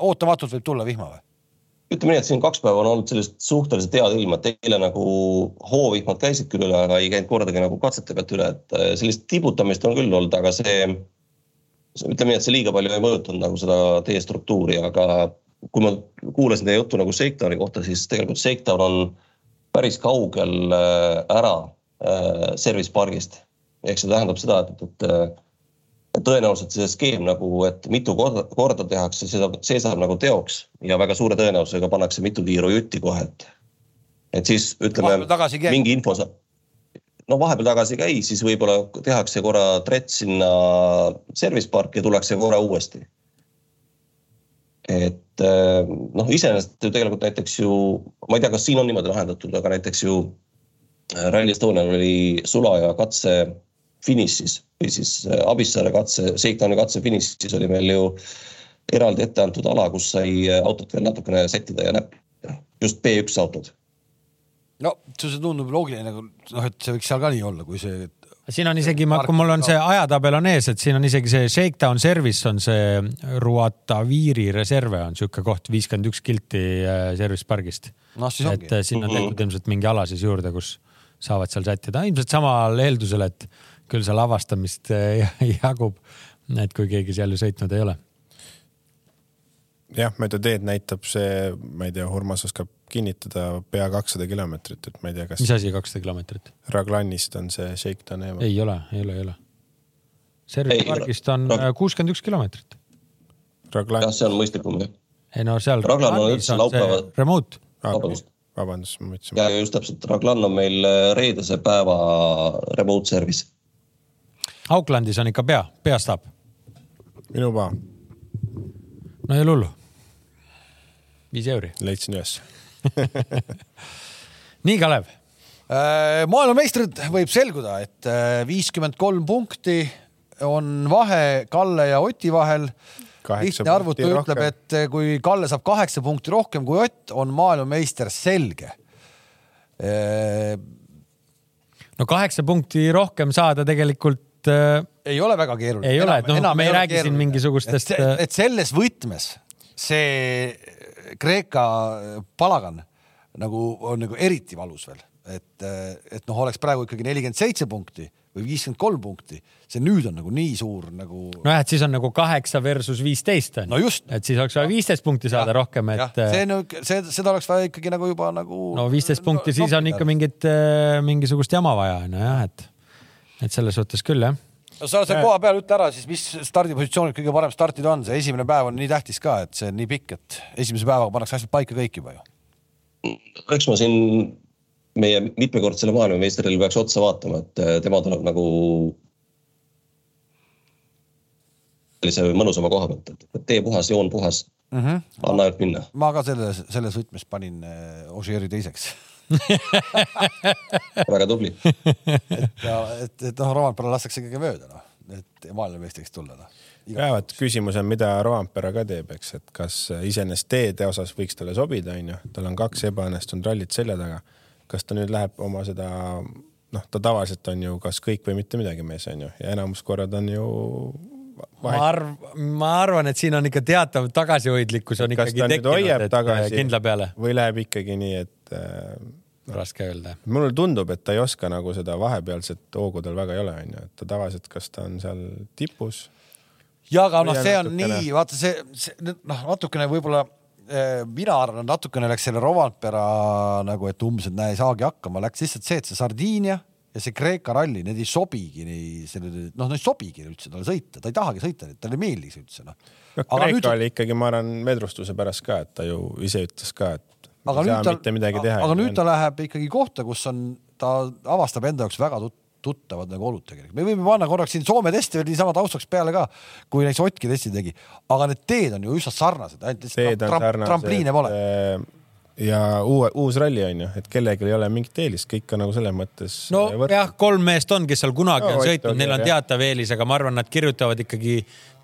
ootamatult võib tulla vihma või? ütleme nii, et siin kaks päeva on olnud sellist suhteliselt head ilma, et eile nagu hoovihmad käisid küll üle, aga ei käinud kordagi nagu katsete pealt üle, et äh, sellist tibutamist on küll olnud, aga see, ütleme nii, et see liiga palju ei mõjutanud nagu seda teie struktuuri, aga kui ma kuulasin teie juttu nagu Shakedowni kohta, siis tegelikult Shakedown on päris kaugel äh, ära service pargist. ehk see tähendab seda, et, et, et tõenäoliselt see skeem nagu, et mitu korda, korda tehakse, see saab, see saab nagu teoks ja väga suure tõenäosusega pannakse mitu tiiru jutti kohe, et. et siis ütleme, mingi info saab. no vahepeal tagasi ei käi, siis võib-olla tehakse korra trets sinna service parki ja tullakse korra uuesti. et noh, iseenesest ju tegelikult näiteks ju, ma ei tea, kas siin on niimoodi lahendatud, aga näiteks ju Rally Estonial oli sulaja katse finišis või siis äh, Abissaare katse, Shakedowni katse finišis oli meil ju eraldi ette antud ala, kus sai äh, autot veel natukene sättida ja näppida, just B1 autod. no see tundub loogiline nagu noh, et see võiks seal ka nii olla, kui see. siin on isegi, kui mul on see ajatabel on ees, et siin on isegi see Shakedown service on see Ruataviiri reserve on sihuke koht, viiskümmend üks kilti äh, service pargist no,. et sinna on tehtud ilmselt mingi ala siis juurde, kus saavad seal sättida, ilmselt samal eeldusel, et küll seal avastamist eh, jagub, et kui keegi seal ju sõitnud ei ole. jah, mööda teed näitab see, ma ei tea, Urmas oskab kinnitada pea kakssada kilomeetrit, et ma ei tea, kas. mis asi kakssada kilomeetrit? Raglanist on see Shakedown eemal. ei ole, ei ole, ei ole. Service pargist on äh, kuuskümmend üks kilomeetrit. jah, see on mõistlikum jah. ei no seal. Raglan on üldse laupäeva. Remote. vabandust vabandust, ma mõtlesin. ja just täpselt, Raglan on meil äh, reedese päeva remote service Aucklandis on ikka pea, peastaap. minu paa. no ei ole hullu. viis euri. leidsin üles nii, Kalev äh,. maailmameistrid võib selguda, et äh, viiskümmend kolm punkti on vahe Kalle ja Oti vahel. Lihtne arvutu ütleb, et äh, kui Kalle saab kaheksa punkti rohkem kui Ott, on maailmameister selge äh, no kaheksa punkti rohkem saada tegelikult äh, ei ole väga keeruline. ei ole, et noh, me ei räägi siin mingisugustest. Et selles võtmes see Kreeka palagan nagu on nagu eriti valus veel, et, et noh, oleks praegu ikkagi nelikümmend seitse punkti või viiskümmend kolm punkti, see nüüd on nagu nii suur nagu. nojah, et siis on nagu kaheksa versus viisteist on ju. no just. et siis oleks vaja viisteist punkti saada ja, rohkem, et. see nüüd, see, seda oleks vaja ikkagi nagu juba nagu. no viisteist punkti, siis on ikka mingit, äh, mingisugust jama vaja on ju jah, et et selles suhtes küll jah no sa seal koha peal ütle ära siis, mis stardipositsioonid kõige parem startida on, see esimene päev on nii tähtis ka, et see on nii pikk, et esimese päevaga pannakse asjad paika kõik juba ju. eks ma siin meie mitmekordsele maailmameistrile peaks otsa vaatama, et äh, tema tuleb nagu sellise mõnusama koha pealt, et tee puhas, joon puhas mm. -hmm. anna ainult minna. ma ka selles, selles võtmes panin äh, Ožeeri teiseks väga tubli. et, et, et noh, Rompera lastakse ikkagi mööda noh, et maailmameistriks tulla noh. ja vot küsimus on, mida Rompera ka teeb, eks, et kas iseenesest teede osas võiks talle sobida, onju, tal on kaks ebaõnnestunud rallit selja taga. Kas ta nüüd läheb oma seda, noh, ta tavaliselt on ju kas kõik või mitte midagi mees onju ja enamus korrad on ju ma arv-, ma arvan, et siin on ikka teatav tagasihoidlikkus on kas ikkagi tekkinud, et tagasi, kindla peale. või läheb ikkagi nii, et äh, raske öelda. mulle tundub, et ta ei oska nagu seda vahepealset hoogu tal väga ei ole, onju, et ta tavaliselt, kas ta on seal tipus. ja aga noh, see on natukene... nii, vaata see, see noh, natukene võib-olla mina arvan, natukene läks selle Rovanpera nagu, et umbes, et näe, ei saagi hakkama, läks lihtsalt see, et see Sardiinia ja see Kreeka ralli, need ei sobigi nii sellele, noh, need ei sobigi üldse talle sõita, ta ei tahagi sõita, talle ei meeldi see üldse noh. no Kreeka nüüd... oli ikkagi, ma arvan, vedrustuse pärast ka, et ta ju ise ütles ka, et aga nüüd ta, aga nüüd ta läheb ikkagi kohta, kus on, ta avastab enda jaoks väga tut tuttavad nagu olud tegelikult. me võime panna korraks siin Soome testi veel niisama taustaks peale ka, kui näiteks Otki testi tegi, aga need teed on ju üsna sarnased, ainult lihtsalt trampliine pole ja uue, uus ralli on ju, et kellelgi ei ole mingit eelist, kõik on nagu selles mõttes. no võrd... jah, kolm meest on, kes seal kunagi no, on sõitnud, neil on jah. teatav eelis, aga ma arvan, nad kirjutavad ikkagi,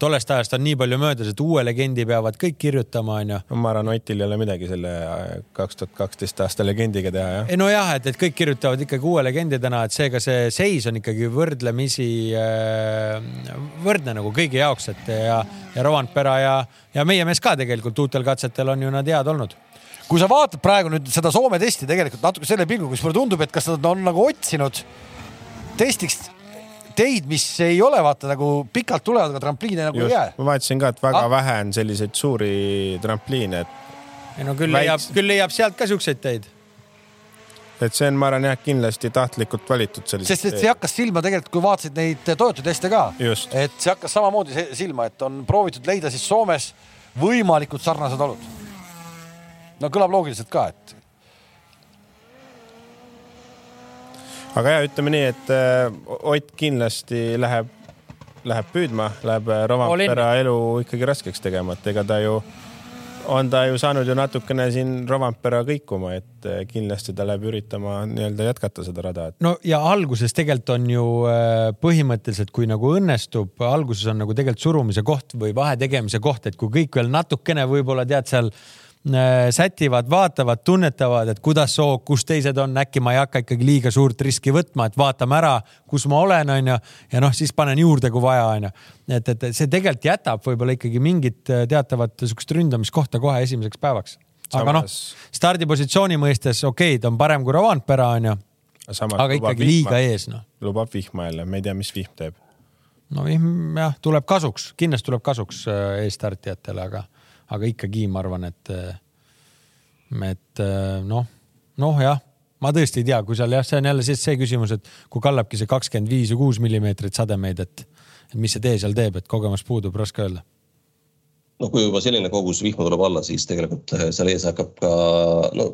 tollest ajast on nii palju möödas, et uue legendi peavad kõik kirjutama, onju. no ma arvan, Otil ei ole midagi selle kaks tuhat kaksteist aasta legendiga teha, jah. ei nojah, et, et kõik kirjutavad ikkagi uue legendi täna, et seega see seis on ikkagi võrdlemisi äh, võrdne nagu kõigi jaoks, et ja, ja Rovanpera ja, ja meie mees ka tegelikult uutel katsetel on ju nad head olnud kui sa vaatad praegu nüüd seda Soome testi tegelikult natuke selle pilguga, siis mulle tundub, et kas nad on nagu otsinud testiks teid, mis ei ole vaata nagu pikalt tulevad, aga trampliine nagu Just, ei jää. ma vaatasin ka, et väga ah. vähe on selliseid suuri trampliine, et. ei no küll leiab, küll leiab sealt ka siukseid teid et see on, ma arvan jah, kindlasti tahtlikult valitud sellised. sest et see hakkas silma tegelikult, kui vaatasid neid Toyota teste ka, et see hakkas samamoodi silma, et on proovitud leida siis Soomes võimalikult sarnased olud no kõlab loogiliselt ka, et. aga ja ütleme nii, et äh, Ott kindlasti läheb, läheb püüdma, läheb äh, Rompera elu ikkagi raskeks tegema, et ega ta ju on ta ju saanud ju natukene siin Rovampera kõikuma, et äh, kindlasti ta läheb üritama nii-öelda jätkata seda rada et.... no ja alguses tegelikult on ju põhimõtteliselt, kui nagu õnnestub, alguses on nagu tegelikult surumise koht või vahe tegemise koht, et kui kõik veel natukene võib-olla tead seal sätivad, vaatavad, tunnetavad, et kuidas soog, kus teised on, äkki ma ei hakka ikkagi liiga suurt riski võtma, et vaatame ära, kus ma olen, onju. ja noh, siis panen juurde, kui vaja, onju. et, et see tegelikult jätab võib-olla ikkagi mingit äh, teatavat sihukest ründamiskohta kohe esimeseks päevaks. aga noh, stardipositsiooni mõistes okei okay,, ta on parem kui Rovanpera, onju. aga ikkagi vihma, liiga ees, noh. lubab vihma jälle, me ei tea, mis vihm teeb. no vihm jah, tuleb kasuks, kindlasti tuleb kasuks äh, eesstartijatele, aga aga ikkagi ma arvan, et, et noh, noh jah, ma tõesti ei tea, kui seal jah, see on jälle see, see küsimus, et kui kallabki see kakskümmend viis või kuus millimeetrit sademeid, et, et mis see tee seal teeb, et kogemus puudub, raske öelda noh, kui juba selline kogus vihma tuleb alla, siis tegelikult eh, seal ees hakkab ka no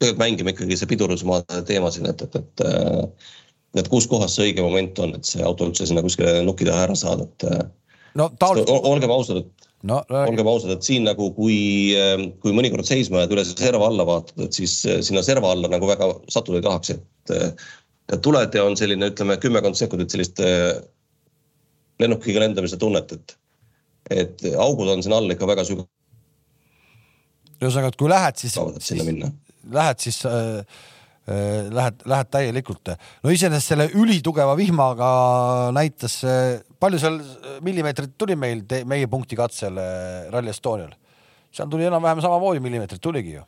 tegelikult mängima ikkagi see pidurusmaa teema siin, et, et, et eh, et kus kohas see õige moment on, et see auto üldse sinna kuskile nuki taha ära saada, et eh, no taol-. olgem ausad, et no, olgem ausad, et siin nagu, kui, ähm, kui mõnikord seisma jääd, üle serva alla vaatad, et siis äh, sinna serva alla nagu väga sattuda ei tahaks, et äh, tuled ja on selline, ütleme kümmekond sekundit sellist äh, lennukiga lendamise tunnet, et, et augud on siin all ikka väga sügavad. ühesõnaga, et kui lähed, siis, siis lähed siis äh, lähed, lähed täielikult. no iseenesest selle ülitugeva vihmaga näitas, palju seal millimeetrit tuli meil, meie punkti katsel Rally Estonial? seal tuli enam-vähem samamoodi millimeetrit tuligi ju.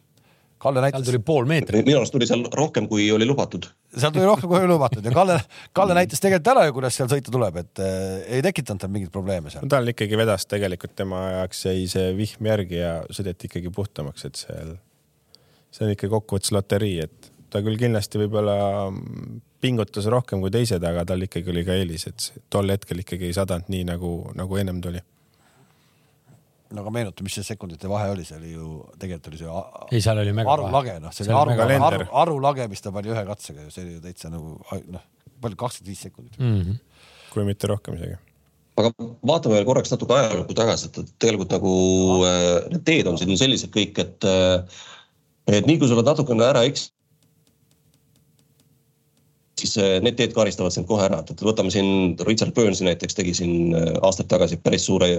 Kalle näitas. seal tuli pool meetrit. minu arust tuli seal rohkem, kui oli lubatud. seal tuli rohkem, kui oli lubatud ja Kalle, Kalle näitas tegelikult ära ju, kuidas seal sõita tuleb, et äh, ei tekitanud tal mingeid probleeme seal. tal ikkagi vedas tegelikult tema jaoks jäi see vihm järgi ja sõideti ikkagi puhtamaks, et seal, see on ikka kokkuvõttes loterii, et ta küll kindlasti võib-olla pingutas rohkem kui teised, aga tal ikkagi oli ka eelis, et tol hetkel ikkagi ei sadanud nii nagu, nagu ennem tuli. no aga meenuta, mis see sekundite vahe oli, see oli ju tegelikult oli see. ei, seal oli mega arulage, noh, see oli aru, aru, arulage, mis ta pani ühe katsega ju, see oli ju täitsa nagu noh, palju kakskümmend viis sekundit mm. -hmm. kui mitte rohkem isegi aga vaatame veel korraks natuke ajalukku tagasi, et tegelikult nagu äh, need teed on siin sellised kõik, et äh, et nii kui sa oled natukene ära eks-, siis äh, need teed karistavad sind kohe ära, et võtame siin Richard Burnsi näiteks tegi siin äh, aastaid tagasi päris suure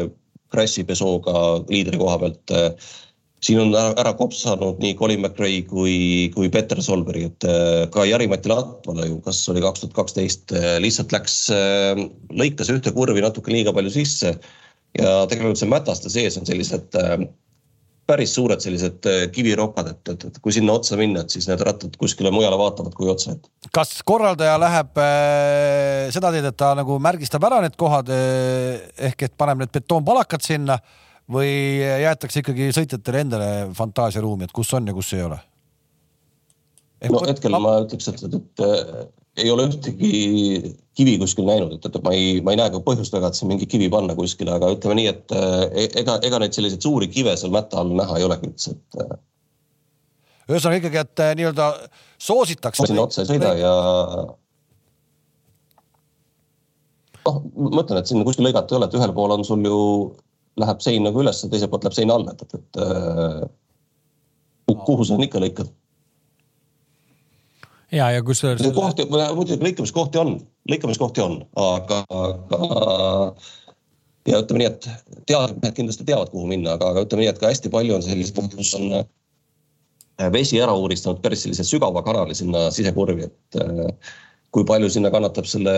crash'i Peugeot'ga liidri koha pealt. Äh, siin on ära kopsanud nii Colin McRae kui, kui Peter Solberg, et ka Jari-Mati Latvala ju, kas oli kaks tuhat kaksteist, lihtsalt läks, lõikas ühte kurvi natuke liiga palju sisse ja tegelikult see mätaste sees on sellised päris suured sellised äh, kivirokad, et, et, et kui sinna otsa minna, et siis need rattad kuskile mujale vaatavad kui otsa, et. kas korraldaja läheb äh, seda teed, et ta nagu märgistab ära need kohad äh, ehk et paneb need betoonpalakad sinna või jäetakse ikkagi sõitjatele endale fantaasiaruumi, et kus on ja kus ei ole? no hetkel ma ütleks, et, et, et ei ole ühtegi kivi kuskil näinud, et, et ma ei, ma ei näe ka põhjust väga, et siin mingi kivi panna kuskile, aga ütleme nii, et e, ega, ega neid selliseid suuri kive seal mätta all näha ei olegi üldse, et. Äh, ühesõnaga ikkagi, et äh, nii-öelda soositakse. sinna otsa ei sõida ja. noh, ma ütlen, et siin kuskil lõigata ei ole, et ühel pool on sul ju, läheb sein nagu üles, teiselt poolt läheb sein alla, et, et, et kuhu sa ikka lõikad. Ja, ja kus selle... kohti, muidugi lõikamiskohti on, lõikamiskohti on, aga, aga ja ütleme nii, et teadlased kindlasti teavad, kuhu minna, aga, aga ütleme nii, et ka hästi palju on selliseid kohti, kus on äh, vesi ära uuristanud päris sellise sügava kanali sinna sisekurvi, et äh, kui palju sinna kannatab selle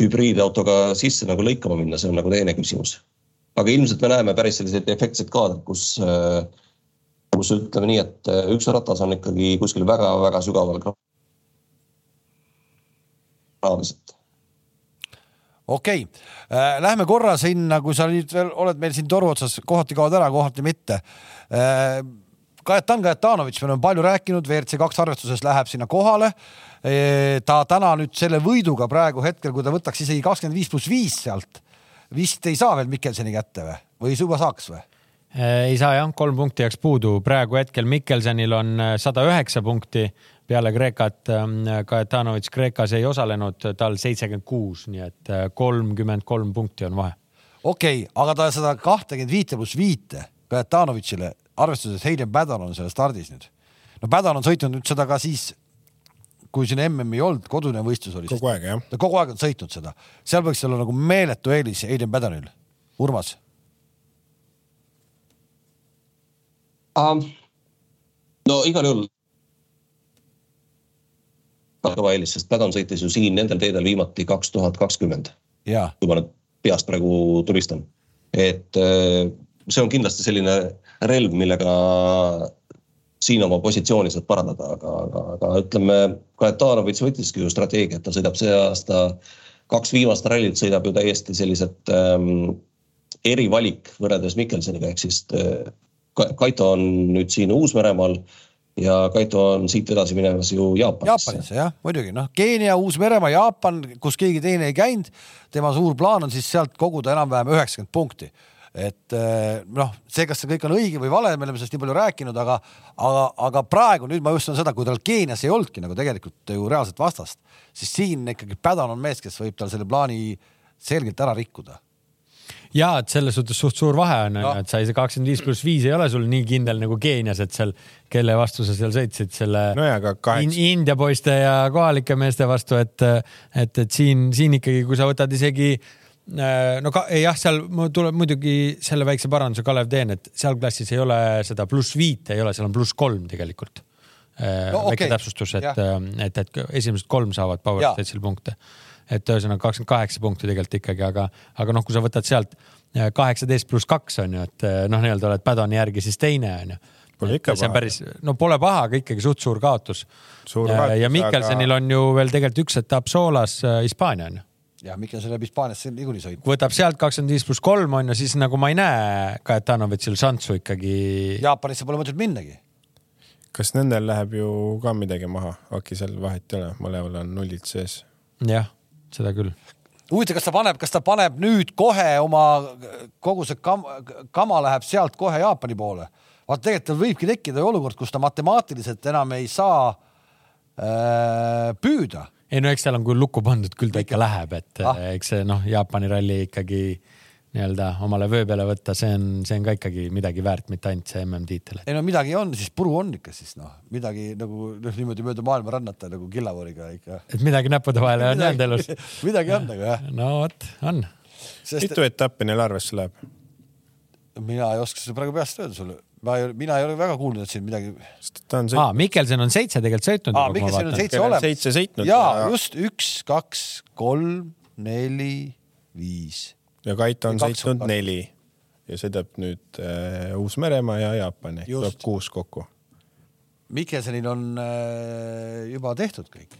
hübriidautoga sisse nagu lõikama minna, see on nagu teine küsimus. aga ilmselt me näeme päris selliseid efektseid kaadreid, kus, äh, kus ütleme nii, et üks ratas on ikkagi kuskil väga-väga sügaval kraavis, et okei okay., äh, lähme korra sinna, kui sa nüüd veel oled meil siin toru otsas, kohati kaod ära, kohati mitte. Äh, Kajetan Kajetanovitš, me oleme palju rääkinud, WRC kaks arvestuses läheb sinna kohale. Äh, ta täna nüüd selle võiduga praegu hetkel, kui ta võtaks isegi kakskümmend viis pluss viis sealt, vist ei saa veel Mikkelseni kätte või, või juba saaks või? Ei saa jah, kolm punkti jääks puudu, praegu hetkel Mikkelsonil on sada üheksa punkti peale Kreekat ähm, Kajetanovitš Kreekas ei osalenud, tal seitsekümmend kuus, nii et äh, kolmkümmend kolm punkti on vahe. okei okay,, aga ta seda kahtekümmet viite pluss viite Kajetanovitšile, arvestades, et Hayden Padon on seal stardis nüüd. no Padon on sõitnud nüüd seda ka siis, kui siin MM-i ei olnud, kodune võistlus oli. kogu aeg jah. ta kogu aeg on sõitnud seda, seal võiks olla nagu meeletu eelis Hayden Padonil. Urmas um,? no igal juhul kõva eelis, sest Pädan sõitis ju siin nendel teedel viimati kaks tuhat kakskümmend. kui ma nüüd peast praegu tulistan. et äh, see on kindlasti selline relv, millega siin oma positsiooni saad parandada, aga, aga, aga ütleme, Kajetanovitš võttiski ju strateegia, et ta sõidab see aasta kaks viimast rallit sõidab ju täiesti sellised ähm, erivalik võrreldes Mikkelsoniga, ehk siis äh, Kaito on nüüd siin Uus-Meremaal ja Kaito on siit edasi minemas ju Jaapanisse. Jaapanisse jah, muidugi noh, Keenia, Uus-Meremaa, Jaapan, kus keegi teine ei käinud. tema suur plaan on siis sealt koguda enam-vähem üheksakümmend punkti. et eh, noh, see, kas see kõik on õige või vale, me oleme sellest nii palju rääkinud, aga, aga, aga praegu nüüd ma just on seda, kui tal Keenias ei olnudki nagu tegelikult ju reaalset vastast, siis siin ikkagi Pädan on mees, kes võib tal selle plaani selgelt ära rikkuda ja et selles suhtes suht suur vahe on, onju, et sa ei, see kakskümmend viis pluss viis ei ole sul nii kindel nagu Keenias, et seal, kelle vastu sa seal sõitsid, selle no in, India poiste ja kohalike meeste vastu, et, et, et siin, siin ikkagi, kui sa võtad isegi äh, no ka, jah, seal tuleb muidugi selle väikse paranduse, Kalev, teen, et seal klassis ei ole seda pluss viite, ei ole, seal on pluss kolm tegelikult äh, no,. väike okay. täpsustus, et, et, et esimesed kolm saavad Power Stage'il punkte et ühesõnaga kakskümmend kaheksa punkti tegelikult ikkagi, aga, aga noh, kui sa võtad sealt äh, kaheksateist pluss kaks on ju, et äh, noh, nii-öelda oled Padoni järgi siis teine on ju. Pole ikka paha. päris, no pole paha, aga ikkagi suht suur kaotus. Ja Mikkelsonil aga... on ju veel tegelikult üks etapp Soolas Hispaania on ju ja Mikkelson läheb Hispaaniasse niikuinii sõitma. võtab sealt kakskümmend viis pluss kolm on ju, siis nagu ma ei näe Kajetanovitšil šanssu ikkagi. Jaapanisse pole mõtet minnagi. kas nendel läheb ju ka midagi maha, äkki seal vahet ei ole, mõlemal on nullid sees. jah seda küll. huvitav, kas ta paneb, kas ta paneb nüüd kohe oma kogu see kam, kama läheb sealt kohe Jaapani poole? vaata, tegelikult võibki tekkida olukord, kus ta matemaatiliselt enam ei saa äh, püüda. ei no eks seal on küll lukku pandud, küll ta ikka läheb, et ah. eks see noh, Jaapani ralli ikkagi nii-öelda omale vöö peale võtta, see on, see on ka ikkagi midagi väärt, mitte ainult see MM-tiitel. ei no midagi on, siis puru on ikka siis noh, midagi nagu noh, niimoodi mööda maailma rännata nagu killavoriga ikka. et midagi näppude vahele on jäänud elus midagi on nagu jah. no vot, on. mitu etappi neil arvesse läheb? mina ei oska seda praegu peast öelda sulle ma ei, mina ei ole väga kuulnud, et siin midagi. ta on sõitnud. aa, Mikkelson on seitse tegelikult sõitnud. aa, Mikkelson on seitse olemas. seitse sõitnud. ja, ja just üks, kaks, kolm, neli, viis ja Kaito on sõitnud neli ja sõidab nüüd äh, Uus-Meremaa ja Jaapani, tuleb kuus kokku. Mikkelsonil on äh, juba tehtud kõik.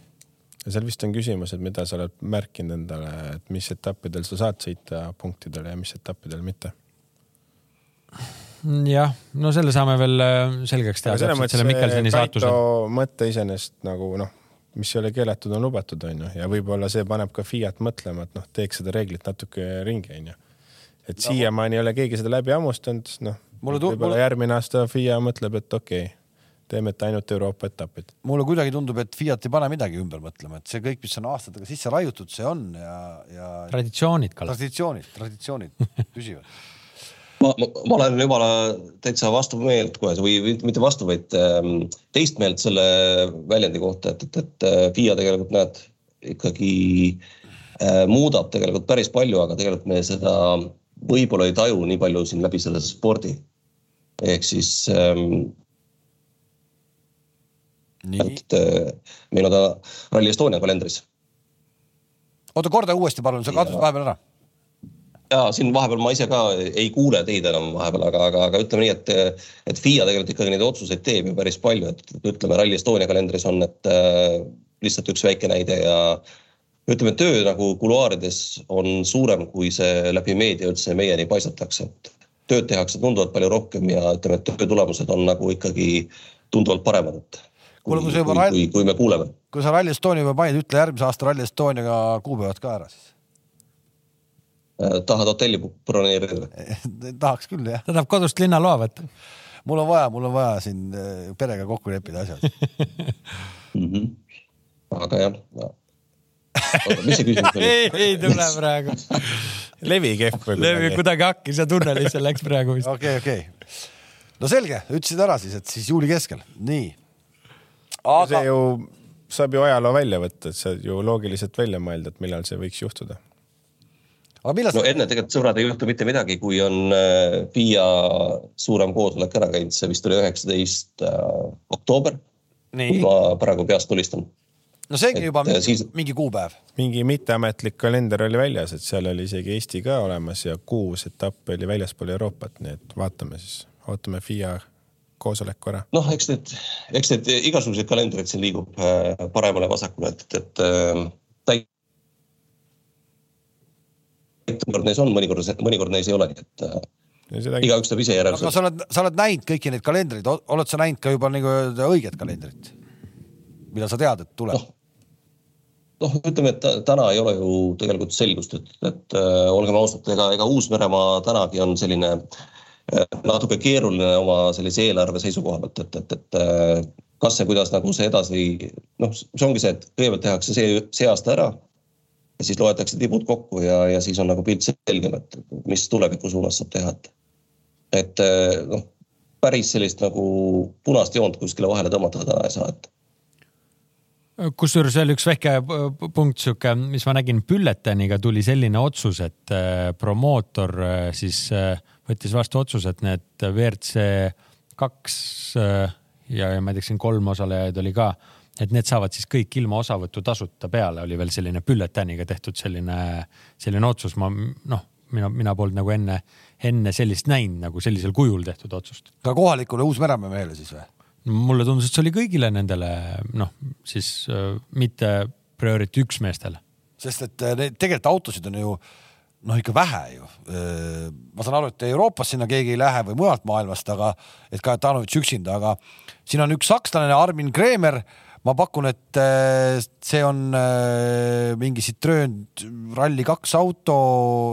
ja seal vist on küsimus, et mida sa oled märkinud endale, et mis etappidel sa saad sõita punktidele ja mis etappidel mitte? jah, no selle saame veel äh, selgeks teha. selles mõttes see Kaito mõte iseenesest nagu noh mis ei ole keelatud, on lubatud, onju, ja võib-olla see paneb ka Fiat mõtlema, et noh, teeks seda reeglit natuke ringi, onju. et no, siiamaani ei ole keegi seda läbi hammustanud, noh, võib-olla mulle... järgmine aasta FIA mõtleb, et okei okay, teeme ainult Euroopa etapid. mulle kuidagi tundub, et Fiat ei pane midagi ümber mõtlema, et see kõik, mis on aastatega sisse raiutud, see on ja, ja. traditsioonid, Kalle. traditsioonid, traditsioonid püsivad ma, ma, ma olen jumala täitsa vastu meelt kohe või mitte vastu, vaid ähm, teist meelt selle väljendi kohta, et, et, et äh, FIA tegelikult näed ikkagi äh, muudab tegelikult päris palju, aga tegelikult me seda võib-olla ei taju nii palju siin läbi selle spordi. ehk siis ähm, et äh, meil on ta Rally Estonia kalendris. oota, korda uuesti palun, sa kadusid vahepeal ära ja siin vahepeal ma ise ka ei kuule teid enam vahepeal, aga, aga, aga ütleme nii, et, et FIA tegelikult ikkagi neid otsuseid teeb ju päris palju, et ütleme Rally Estonia kalendris on, et äh, lihtsalt üks väike näide ja ütleme, töö nagu kuluaarides on suurem, kui see läbi meedia üldse meieni paisatakse, et tööd tehakse tunduvalt palju rohkem ja ütleme, et töö tulemused on nagu ikkagi tunduvalt paremad, et kui, kui, kui, kui, kui me kuuleme. kui sa Rally Estonia juba mainid, ütle järgmise aasta Rally Estoniaga kuupäevad ka ära siis tahad hotelli broneerida? tahaks küll jah. ta tahab kodust linnaloa võtta. mul on vaja, mul on vaja siin äh, perega kokku leppida asjad mm. -hmm. aga jah ja. mis see küsimus oli? ei, ei tule praegu. levi kehv või? levi kuidagi hakkis ja tunnelisse läks praegu vist. okei, okei. no selge, ütlesid ära siis, et siis juuli keskel, nii. aga. see ju saab ju ajaloo välja võtta, et sa ju loogiliselt välja mõelda, et millal see võiks juhtuda aga millal no enne tegelikult sõbrad ei juhtu mitte midagi, kui on FIA äh, suurem koosolek ära käinud, see vist oli üheksateist äh, oktoober. ma praegu peast tulistan. no see ongi juba mingi, siis... mingi kuupäev. mingi mitteametlik kalender oli väljas, et seal oli isegi Eesti ka olemas ja kuus etappi oli väljaspool Euroopat, nii et vaatame siis, ootame FIA koosoleku ära. noh, eks need, eks need igasugused kalendrid siin liigub äh, paremale-vasakule, et, et mõnikord neis on, mõnikord, mõnikord neis ei ole, nii et äh, igaüks teeb ise järelduse. aga sa oled, sa oled näinud kõiki neid kalendreid, oled sa näinud ka juba nagu õiget kalendrit, mida sa tead, et tuleb no.? noh, ütleme, et täna ei ole ju tegelikult selgust, et, et äh, olgem ausad, ega, ega Uus-Meremaa tänagi on selline äh, natuke keeruline oma sellise eelarve seisukoha pealt, et, et, et äh, kas ja kuidas nagu see edasi, noh, see ongi see, et kõigepealt tehakse see, see aasta ära ja siis loetakse tibud kokku ja, ja siis on nagu pilt selgem, et mis tuleviku suunas saab teha, et. et eh, noh, päris sellist nagu punast joont kuskile vahele tõmmata täna ei saa, et kusjuures veel üks väike punkt, sihuke, mis ma nägin, Bülleteniga tuli selline otsus, et eh, promootor eh, siis võttis vastu otsuse, et need WRC kaks ja, ja ma ei tea, siin kolm osalejaid oli ka et need saavad siis kõik ilma osavõtutasuta peale, oli veel selline bülletääniga tehtud selline, selline otsus, ma noh, mina, mina polnud nagu enne, enne sellist näinud nagu sellisel kujul tehtud otsust. ka kohalikule Uus-Meremäe mehele siis või? mulle tundus, et see oli kõigile nendele noh, siis äh, mitte priority üks meestele. sest et äh, neid tegelikult autosid on ju noh, ikka vähe ju. Äh, ma saan aru, et Euroopas sinna keegi ei lähe või mujalt maailmast, aga et Kajatanovitš üksinda, aga siin on üks sakslane, Armin Kreemer ma pakun, et äh, see on äh, mingi Citroen Rally2 auto,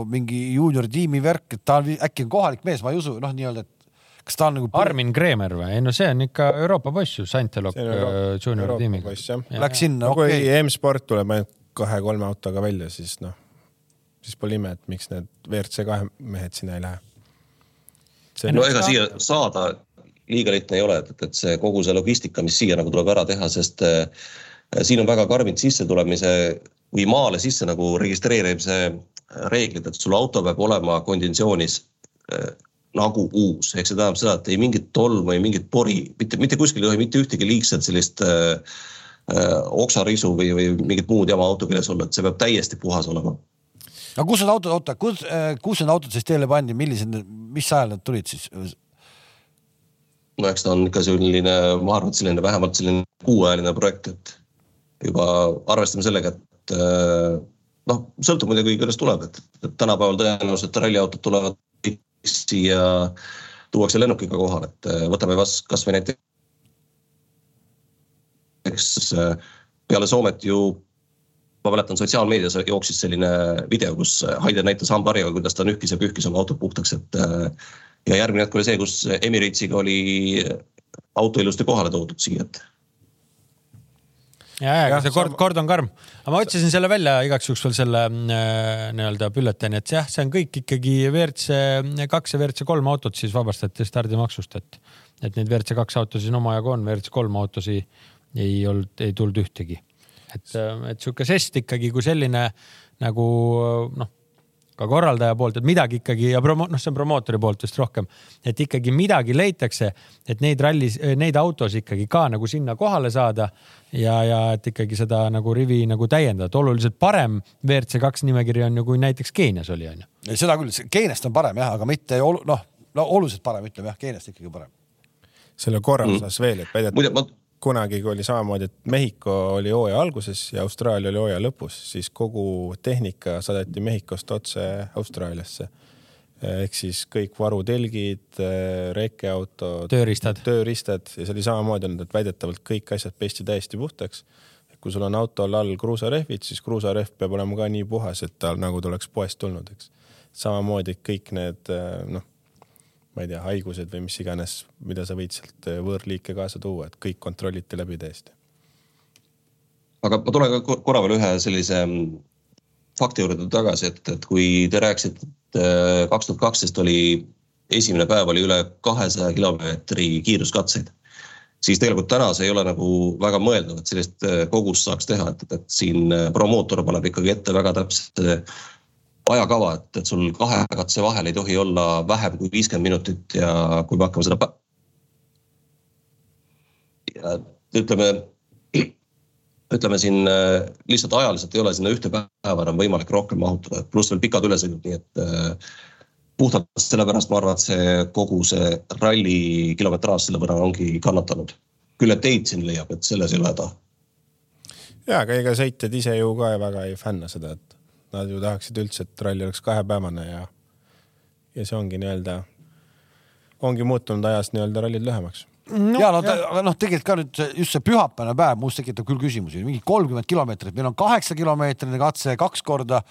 mingi juunior tiimi värk, et ta on äkki on kohalik mees, ma ei usu, noh, nii-öelda, et kas ta on nagu. Armin Kreemer või? ei no see on ikka Euroopa poiss ju, Santelok juunior tiimiga. Läks sinna, no, okei okay.. M-sport tuleb ainult kahe-kolme autoga välja, siis noh, siis pole ime, et miks need WRC kahe mehed sinna ei lähe. no ega siia saada liiga lihtne ei ole, et, et see kogu see logistika, mis siia nagu tuleb ära teha, sest äh, siin on väga karmid sissetulemise või maale sisse nagu registreerimise reeglid, et sul auto peab olema konditsioonis äh, nagu uus, ehk see tähendab seda, et ei mingit tolmu, ei mingit pori, mitte, mitte kuskil ei tohi mitte ühtegi liigset sellist äh, äh, oksarisu või, või mingit muud jama auto küljes olla, et see peab täiesti puhas olema. aga kus need autod, oota, kus, kus need autod siis teele pandi, millised, mis ajal need tulid siis? Eks ta on ikka selline, ma arvan, et selline vähemalt selline kuuajaline projekt, et juba arvestame sellega, et äh, noh, sõltub muidugi, kuidas tuleb, et, et tänapäeval tõenäoliselt ralliautod tulevad siia, tuuakse lennukiga kohale, et äh, võtame kas, kasvõi näiteks äh, peale Soomet ju ma mäletan, sotsiaalmeedias jooksis selline video, kus Haider näitas hambaharjaga, kuidas ta nühkis ja pühkis oma autot puhtaks, et ja järgmine hetk oli see, kus Emiratesiga oli auto ilusti kohale toodud siia, et. ja, ja, aga see kord, kord on karm. aga ma otsisin selle välja igaks juhuks veel selle äh, nii-öelda bülletääni, et jah, see on kõik ikkagi WRC kaks ja WRC kolm autot siis vabastati stardimaksust, et, et neid WRC kaks autosid siin omajagu on, WRC kolm autosid ei olnud, ei tulnud ühtegi. et, et sihuke žest ikkagi kui selline nagu noh ka korraldaja poolt, et midagi ikkagi ja promo-, noh, see on promootori poolt vist rohkem, et ikkagi midagi leitakse, et neid rallis, neid autosid ikkagi ka nagu sinna kohale saada ja, ja et ikkagi seda nagu rivi nagu täiendada, et oluliselt parem WRC kaks nimekiri on ju, kui näiteks Keenias oli, onju. seda küll, Keeniast on parem jah, aga mitte noh, no oluliselt parem, ütleme jah, Keeniast ikkagi parem. selle korra osas mm. veel, et väidetavalt kunagi oli samamoodi, et Mehhiko oli hooaja alguses ja Austraalia oli hooaja lõpus, siis kogu tehnika saadeti Mehhikost otse Austraaliasse. ehk siis kõik varutelgid, rekeautod, tööriistad, tööriistad ja see oli samamoodi olnud, et väidetavalt kõik asjad pesti täiesti puhtaks. kui sul on autol all kruusarehvid, siis kruusarehv peab olema ka nii puhas, et ta nagu ta oleks poest tulnud, eks. samamoodi kõik need noh ma ei tea, haigused või mis iganes, mida sa võid sealt äh, võõrliike kaasa tuua, et kõik kontrolliti läbi täiesti. aga ma tulen korra veel ühe sellise mm, fakti juurde tagasi, et, et kui te rääkisite, et äh, kaks tuhat kaksteist oli, esimene päev oli üle kahesaja kilomeetri kiiruskatseid, siis tegelikult täna see ei ole nagu väga mõeldav, et sellist äh, kogust saaks teha, et, et siin promootor paneb ikkagi ette väga täpse ajakava, et, et sul kahe katse vahel ei tohi olla vähem kui viiskümmend minutit ja kui me hakkame seda. ütleme, ütleme siin äh, lihtsalt ajaliselt ei ole sinna ühte päeva enam võimalik rohkem mahutada, pluss veel pikad ülesõidud, nii et äh, puhtalt sellepärast ma arvan, et see kogu see ralli kilometraaž selle võrra ongi kannatanud. küll et teid siin leiab, et selles ei ole häda. ja, aga ega sõitjad ise ju ka väga ei fänna seda, et Nad ju tahaksid üldse, et ralli oleks kahepäevane ja, ja see ongi nii-öelda, ongi muutunud ajas nii-öelda rallid lühemaks no,. ja no, aga noh, tegelikult ka nüüd just see pühapäevane päev must tekitab küll küsimusi, mingi kolmkümmend kilomeetrit, meil on kaheksa kilomeetrine katse kaks korda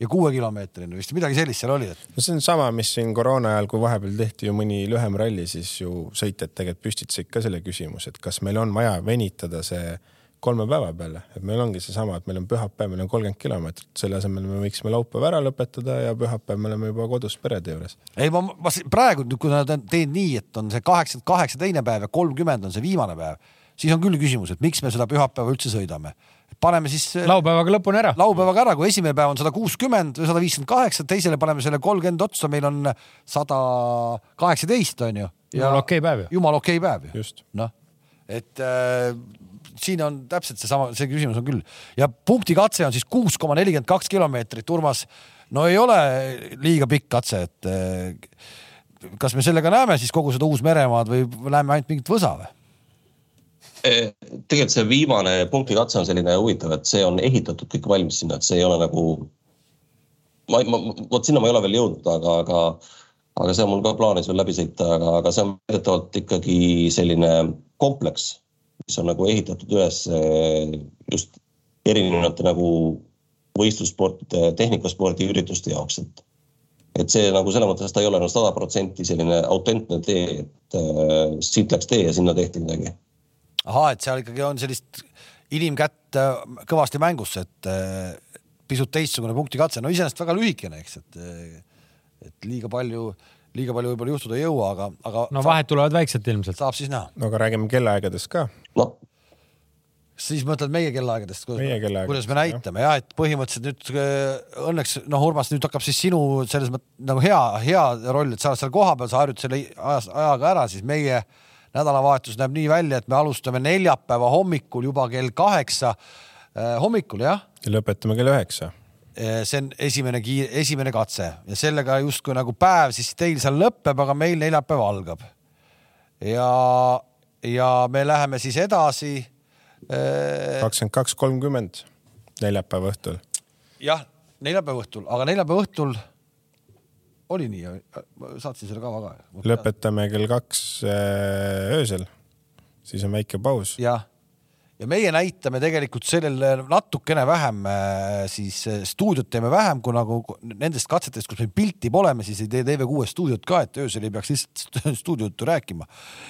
ja kuuekilomeetrine vist midagi sellist seal oli et.... no see on sama, mis siin koroona ajal, kui vahepeal tehti ju mõni lühem ralli, siis ju sõitjad tegelikult püstitasid ka selle küsimuse, et kas meil on vaja venitada see kolme päeva peale, et meil ongi seesama, et meil on pühapäev, meil on kolmkümmend kilomeetrit, selle asemel me võiksime laupäeva ära lõpetada ja pühapäev me oleme juba kodus perede juures. ei, ma, ma praegu, kui nad teed nii, et on see kaheksakümmend kaheksa teine päev ja kolmkümmend on see viimane päev, siis on küll küsimus, et miks me seda pühapäeva üldse sõidame. paneme siis. Laupäevaga lõpuni ära. laupäevaga ära, kui esimene päev on sada kuuskümmend või sada viiskümmend kaheksa, teisele paneme selle kolmkümmend otsa, meil on sada kaheksateist on ju. jumala okei okay päev ju. jumala okei okay päev ju. noh, et äh, siin on täpselt seesama, see küsimus on küll ja punkti katse on siis kuus koma nelikümmend kaks kilomeetrit, Urmas. no ei ole liiga pikk katse, et eh, kas me sellega näeme siis kogu seda Uus-Meremaad või näeme ainult mingit võsa või? Eh, tegelikult see viimane punkti katse on selline huvitav, et see on ehitatud kõik valmis sinna, et see ei ole nagu. ma, ma, vot sinna ma ei ole veel jõudnud, aga, aga, aga see on mul ka plaanis veel läbi sõita, aga, aga see on väidetavalt ikkagi selline kompleks mis on nagu ehitatud üles eh, just erinevate nagu võistlussportide, tehnikaspordi ürituste jaoks, et et see nagu selles mõttes ta ei ole no sada protsenti selline autentne tee, et äh, siit läks tee ja sinna tehti midagi. ahah, et seal ikkagi on sellist inimkätt äh, kõvasti mängus, et äh, pisut teistsugune punktikatse, no iseenesest väga lühikene, eks, et et liiga palju äh, liiga palju võib-olla juhtuda ei jõua, aga, aga. no vahed tulevad väikselt ilmselt. saab siis näha. no aga räägime kellaaegadest ka no.. siis mõtled meie kellaaegadest, kuidas, kuidas me näitame jah, et põhimõtteliselt nüüd äh, õnneks noh, Urmas, nüüd hakkab siis sinu selles mõttes nagu hea, hea roll, et sa oled seal kohapeal, sa harjud selle ajas, ajaga ära, siis meie nädalavahetus näeb nii välja, et me alustame neljapäeva hommikul juba kell kaheksa äh, hommikul jah. ja lõpetame kell üheksa see on esimene kiir, esimene katse ja sellega justkui nagu päev siis teil seal lõpeb, aga meil neljapäev algab. ja, ja me läheme siis edasi. Eh, kakskümmend kaks, kolmkümmend neljapäeva õhtul. jah, neljapäeva õhtul, aga neljapäeva õhtul oli nii, saatsin selle kava ka. lõpetame kell kaks öösel, siis on väike paus. jah ja meie näitame tegelikult sellel natukene vähem äh, siis äh, stuudiot teeme vähem, kui nagu nendest katsetest, kus meil pilti pole, me siis ei tee TV6 stuudiot ka, et öösel ei peaks lihtsalt stuudiojuttu rääkima.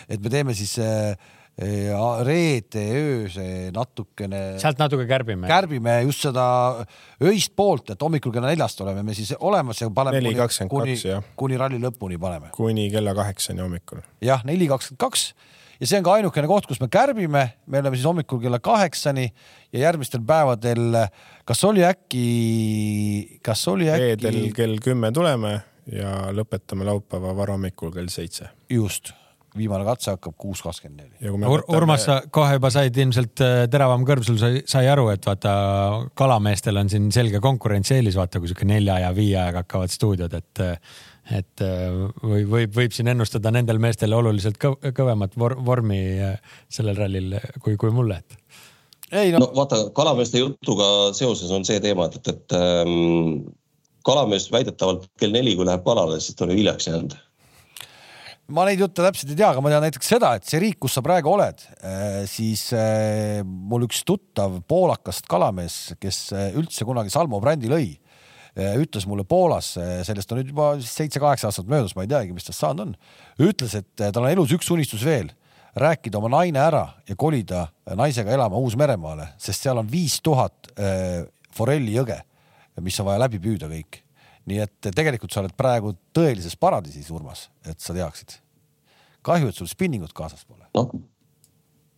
et me teeme siis äh, reede ööse natukene sealt natuke kärbime. kärbime just seda öist poolt, et hommikul kella neljast oleme me siis olemas ja paneme Neli kakskümmend kaks, jah., kuni ralli lõpuni paneme. kuni kella kaheksani hommikul. jah, neli kakskümmend kaks ja see on ka ainukene koht, kus me kärbime, me oleme siis hommikul kella kaheksani ja järgmistel päevadel, kas oli äkki, kas oli reedel äkki kell kümme tuleme ja lõpetame laupäeva varahommikul kell seitse. just, viimane katse hakkab kuus kakskümmend neli. Urmas, sa kohe juba said ilmselt äh, teravam kõrv, sul sai, sai aru, et vaata kalameestel on siin selge konkurentsieelis, vaata kui sihuke nelja ja viie aega hakkavad stuudiod, et et äh, või võib, võib siin ennustada nendel meestel oluliselt kõv, kõvemat vor, vormi äh, sellel rallil kui, kui mulle, et ei no no vaata, kalameeste jutuga seoses on see teema, et, et, ähm, kalamees väidetavalt kell neli, kui läheb kalale, siis ta oli hiljaks jäänud. ma neid jutte täpselt ei tea, aga ma tean näiteks seda, et see riik, kus sa praegu oled, siis äh, mul üks tuttav poolakast kalamees, kes äh, üldse kunagi Salmo brändi lõi, ütles mulle Poolas, sellest on nüüd juba seitse-kaheksa aastat möödas, ma ei teagi, mis tast saanud on, ütles, et tal on elus üks unistus veel, rääkida oma naine ära ja kolida naisega elama Uus-Meremaale, sest seal on viis tuhat äh, forellijõge, mis on vaja läbi püüda kõik nii et tegelikult sa oled praegu tõelises paradiisis, Urmas, et sa teaksid. kahju, et sul spinningut kaasas pole. noh,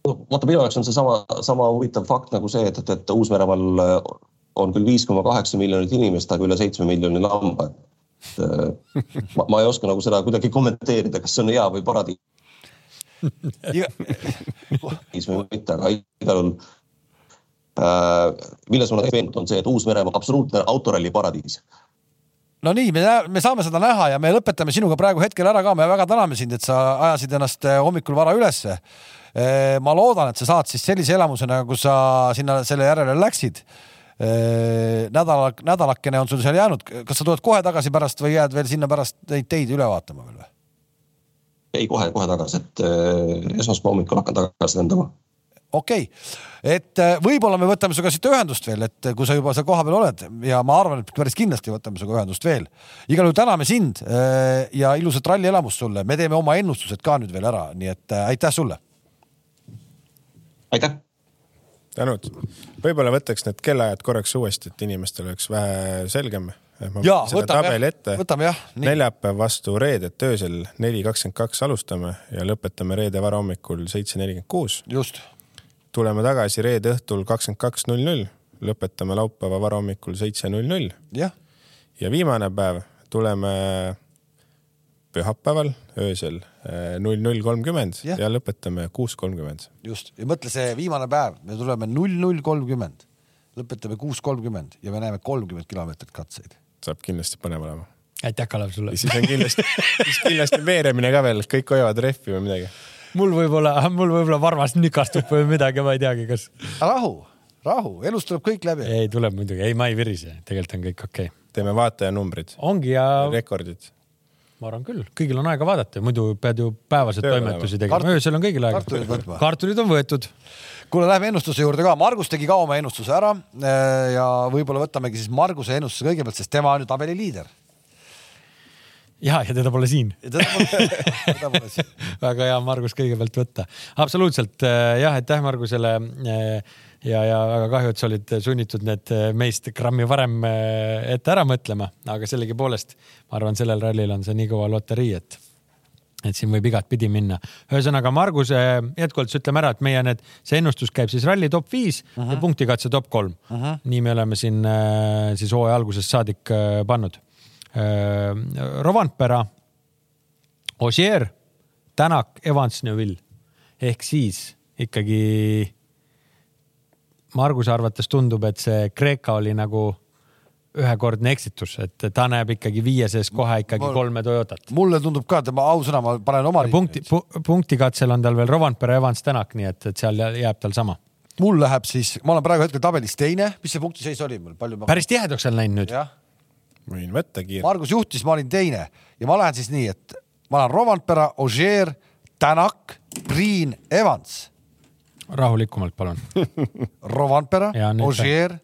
vaata minu jaoks on see sama, huvitav fakt nagu see, et, et, et Uus-Meremaal on küll viis koma kaheksa miljonit inimest, aga üle seitsme miljoni lamba. et äh, ma, ma ei oska nagu seda kuidagi kommenteerida, kas see on hea või paradiis või mitte, aga igal juhul äh, milles ma olen veendunud, on see, et Uus-Meremaa absoluutne autoralli paradiis no nii, me, me saame seda näha ja me lõpetame sinuga praegu hetkel ära ka, me väga täname sind, et sa ajasid ennast eh, hommikul vara ülesse. ma loodan, et sa saad siis sellise elamuse, nagu sa sinna selle järele läksid. nädala, nädalakene on sul seal jäänud, kas sa tuled kohe tagasi pärast või jääd veel sinna pärast neid teid üle vaatama veel või? ei, kohe-kohe tagasi, et äh, esmaspäeva hommikul hakkan tagasi lendama. okei okay., et äh, võib-olla me võtame sinuga siit ühendust veel, et kui sa juba seal kohapeal oled ja ma arvan, et päris kindlasti võtame sinuga ühendust veel. igal juhul täname sind äh, ja ilusat rallielamust sulle, me teeme oma ennustused ka nüüd veel ära, nii et äh, aitäh sulle. aitäh tänud. võib-olla võtaks need kellaajad korraks uuesti, et inimestel oleks vähe selgem. ja võtame jah võtame jah. neljapäev vastu reedet öösel neli kakskümmend kaks alustame ja lõpetame reede varahommikul seitse nelikümmend kuus. just, tuleme tagasi reede õhtul kakskümmend kaks null null, lõpetame laupäeva varahommikul seitse null null jah, ja viimane päev tuleme pühapäeval öösel null null kolmkümmend ja lõpetame kuus kolmkümmend. just ja mõtle see viimane päev, me tuleme null null kolmkümmend, lõpetame kuus kolmkümmend ja me näeme kolmkümmend kilomeetrit katseid. saab kindlasti põnev olema. aitäh, Kalev sulle siis on kindlasti, siis kindlasti veeremine ka veel, kõik hoiavad rehvi või midagi. mul võib-olla, mul võib-olla varvas nükastub või midagi, ma ei teagi, kas. rahu, rahu, elus tuleb kõik läbi. ei, tuleb muidugi, ei, ma ei virise, tegelikult on kõik okei okay.. teeme vaatajanumbrid, ongi ja rekordid. Ma arvan küll, kõigil on aega vaadata, muidu pead ju päevaseid toimetusi tegema, öösel on kõigil aega. kartulid on võetud. kuule, lähme ennustuse juurde ka, Margus tegi ka oma ennustuse ära eh, ja võib-olla võtamegi siis Marguse ennustuse kõigepealt, sest tema on ju tabeli liider. ja, ja teda pole siin. väga hea Margus kõigepealt võtta. absoluutselt äh, jah, aitäh Margusele. ja, ja väga kahju, et sa olid sunnitud need äh, meist grammi varem äh, ette ära mõtlema, aga sellegipoolest ma arvan, sellel rallil on see nii kõva loterii, et et siin võib igatpidi minna. ühesõnaga Marguse jätkuvalt ütleme ära, et meie need, see ennustus käib siis ralli top viis ja punktikatse top kolm nii me oleme siin äh, siis hooaja algusest saadik äh, pannud äh,. Rovanpera, Ossier, Tänak, Evans, Neville ehk siis ikkagi Marguse arvates tundub, et see Kreeka oli nagu ühekordne eksitus, et ta näeb ikkagi viie sees kohe ikkagi Ma- kolme Toyotat. mulle tundub ka, tema ausõna, ma panen oma punkti, punktikatsel on tal veel Rovanpera, Evans, Tänak, nii et, et seal jääb tal sama. mul läheb siis, ma olen praegu hetkel tabelis teine, mis see punktiseis oli mul, palju ma. päris tihedaks on läinud nüüd. jah, võin võtta kiirelt. Margus juhtis, ma olin teine ja ma lähen siis nii, et ma olen Rovanpera, Ogier, Tänak, Priin, Evans. rahulikumalt, palun. Rovanpera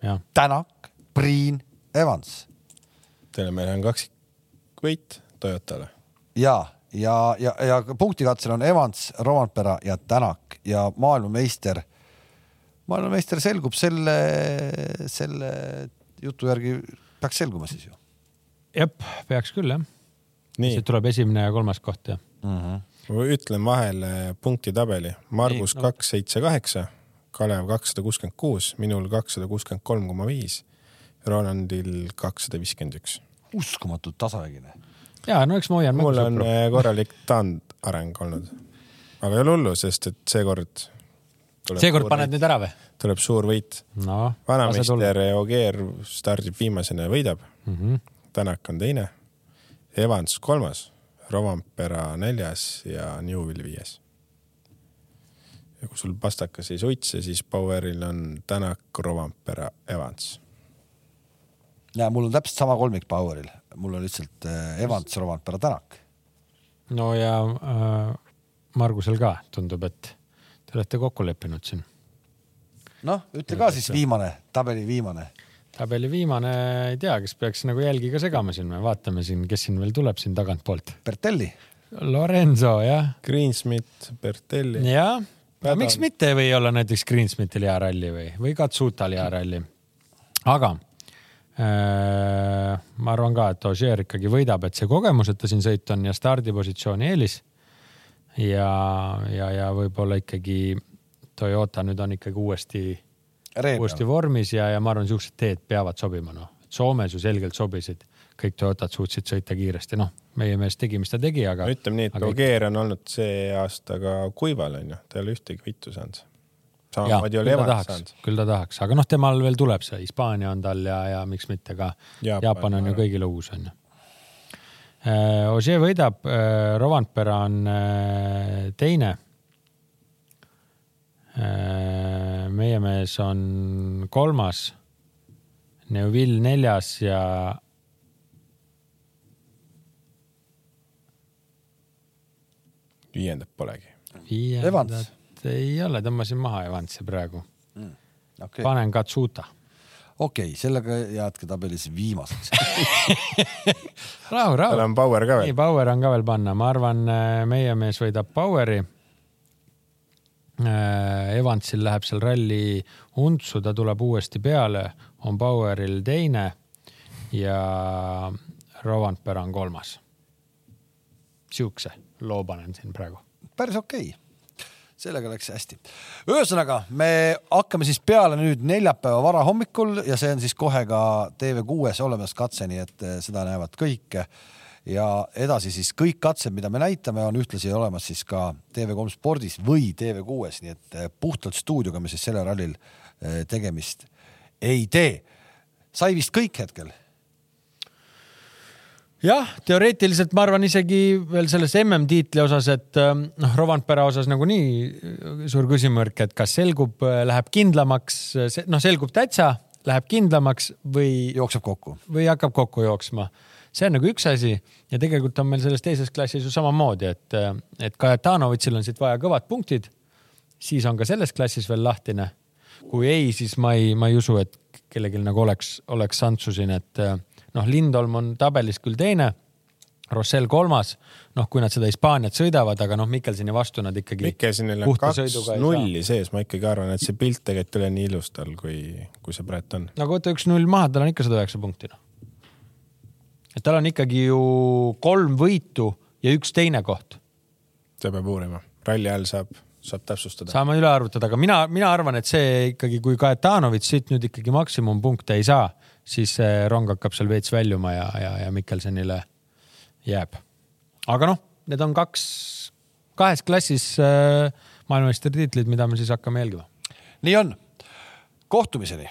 jah., Tänak, Priin, Evans Teile meil on kaksikvõit Toyotale. ja ja, ja, ja punktikatsel on Evans, Rovanpera ja Tänak ja maailmameister, maailmameister selgub selle, selle jutu järgi peaks selguma siis ju. Jep, peaks küll jah. nii, siit tuleb esimene ja kolmas koht jah mm. -hmm. ma ütlen vahele punktitabeli. Margus kaks, seitse, kaheksa, Kalev kakssada kuuskümmend kuus, minul kakssada kuuskümmend kolm koma viis, Rolandil kakssada viiskümmend üks. uskumatult tasavägine. ja no eks ma hoian mul on sõpru. eh, korralik taandareng olnud. aga ei ole hullu, sest et seekord. seekord paned nüüd ära või? tuleb suur võit. no. vanameister Ogier stardib viimasena ja võidab mm. -hmm. Tänak on teine, Evans kolmas, Rovampera neljas ja Newvil viies. ja kui sul pastakas ei suitse, siis Poweril on Tänak, Rovampera, Evans. ja mul on täpselt sama kolmik Poweril, mul on lihtsalt äh, Evans, Rovanpera, Tänak. no ja äh, Margusel ka tundub, et te olete kokku leppinud siin. noh, ütle ka siis viimane, tabeli viimane. Tabeli viimane, ei tea, kes peaks nagu jälgi ka segama siin, me vaatame siin, kes siin veel tuleb siin tagantpoolt. Bertelli. Lorenzo jah. Greensmith, Bertelli. jah, miks mitte ei või olla näiteks Greensmithil hea ralli või, või Katsutal hea ralli. aga äh, ma arvan ka, et Ogier ikkagi võidab, et see kogemus, et ta siin sõit on ja stardipositsiooni eelis. ja, ja, ja võib-olla ikkagi Toyota nüüd on ikkagi uuesti, uuesti vormis ja, ja ma arvan, siuksed teed peavad sobima, noh. Soomes ju selgelt sobisid, kõik Toyotad suutsid sõita kiiresti, noh, meie mees tegi, mis ta tegi, aga. no ütleme nii, et aga- Ogier on olnud see aasta ka kuival onju, ta ei ole ühtegi võitu saanud. Samamoodi oli Evans saanud. küll ta tahaks, aga noh, temal veel tuleb see, Hispaania on tal ja, ja miks mitte ka Jaapan, Jaapan on ju kõigile uus onju. Ožee võidab, Rovanpera on äh, teine. Meie mees on kolmas, Neuvill neljas ja viiendat polegi. viiendat ei ole, tõmbasin maha Evansi praegu. okei, panen Katsuta. okei, sellega jäädki tabelis viimaseks. rahu, rahu tal on power ka veel. Power on ka veel panna, ma arvan, meie mees võidab Poweri. Evansil läheb seal ralli untsu, ta tuleb uuesti peale, on Poweril teine ja Rovanpera on kolmas. Siukse loo panen siin praegu. päris okei sellega läks hästi. ühesõnaga, me hakkame siis peale nüüd neljapäeva varahommikul ja see on siis kohe ka TV6-s olemas katse, nii et eh, seda näevad kõik. Ja edasi siis kõik katsed, mida me näitame, on ühtlasi olemas siis ka TV3 spordis või TV6-s, nii et eh, puhtalt stuudioga me siis sellel rallil eh, tegemist ei tee. sai vist kõik hetkel? jah, teoreetiliselt ma arvan isegi veel selles MM-tiitli osas, et ähm, noh, Rovanpera osas nagunii suur küsimärk, et kas selgub, läheb kindlamaks, noh, selgub täitsa, läheb kindlamaks või jookseb kokku? või hakkab kokku jooksma. See on nagu üks asi ja tegelikult on meil selles teises klassis ju samamoodi, et, et Kajatanovitšil on siit vaja kõvad punktid. siis on ka selles klassis veel lahtine. kui ei, siis ma ei, ma ei usu, et kellelgi nagu oleks, oleks šanssu siin, et noh, Lindholm on tabelis küll teine. Rossell kolmas, noh, kui nad seda Hispaaniat sõidavad, aga noh, Mikkelsoni vastu nad ikkagi. Mikkelsinil on kaks nulli sees, ma ikkagi arvan, et see pilt tegelikult ei ole nii ilus tal, kui, kui see praegu on. no aga võta üks-null maha, tal on ikka sada üheksa punkti noh. Et tal on ikkagi ju kolm võitu ja üks teine koht. seda peab uurima, ralli ajal saab, saab täpsustada. saame üle arvutada, aga mina, mina arvan, et see ikkagi, kui Kajetanovitš siit nüüd ikkagi maksimumpunkte ei saa, siis see rong hakkab seal veits väljuma ja, ja, ja Mikkelsonile jääb. aga noh, need on kaks, kahes klassis äh, maailmameistritiitlid, mida me siis hakkame jälgima. nii on. kohtumiseni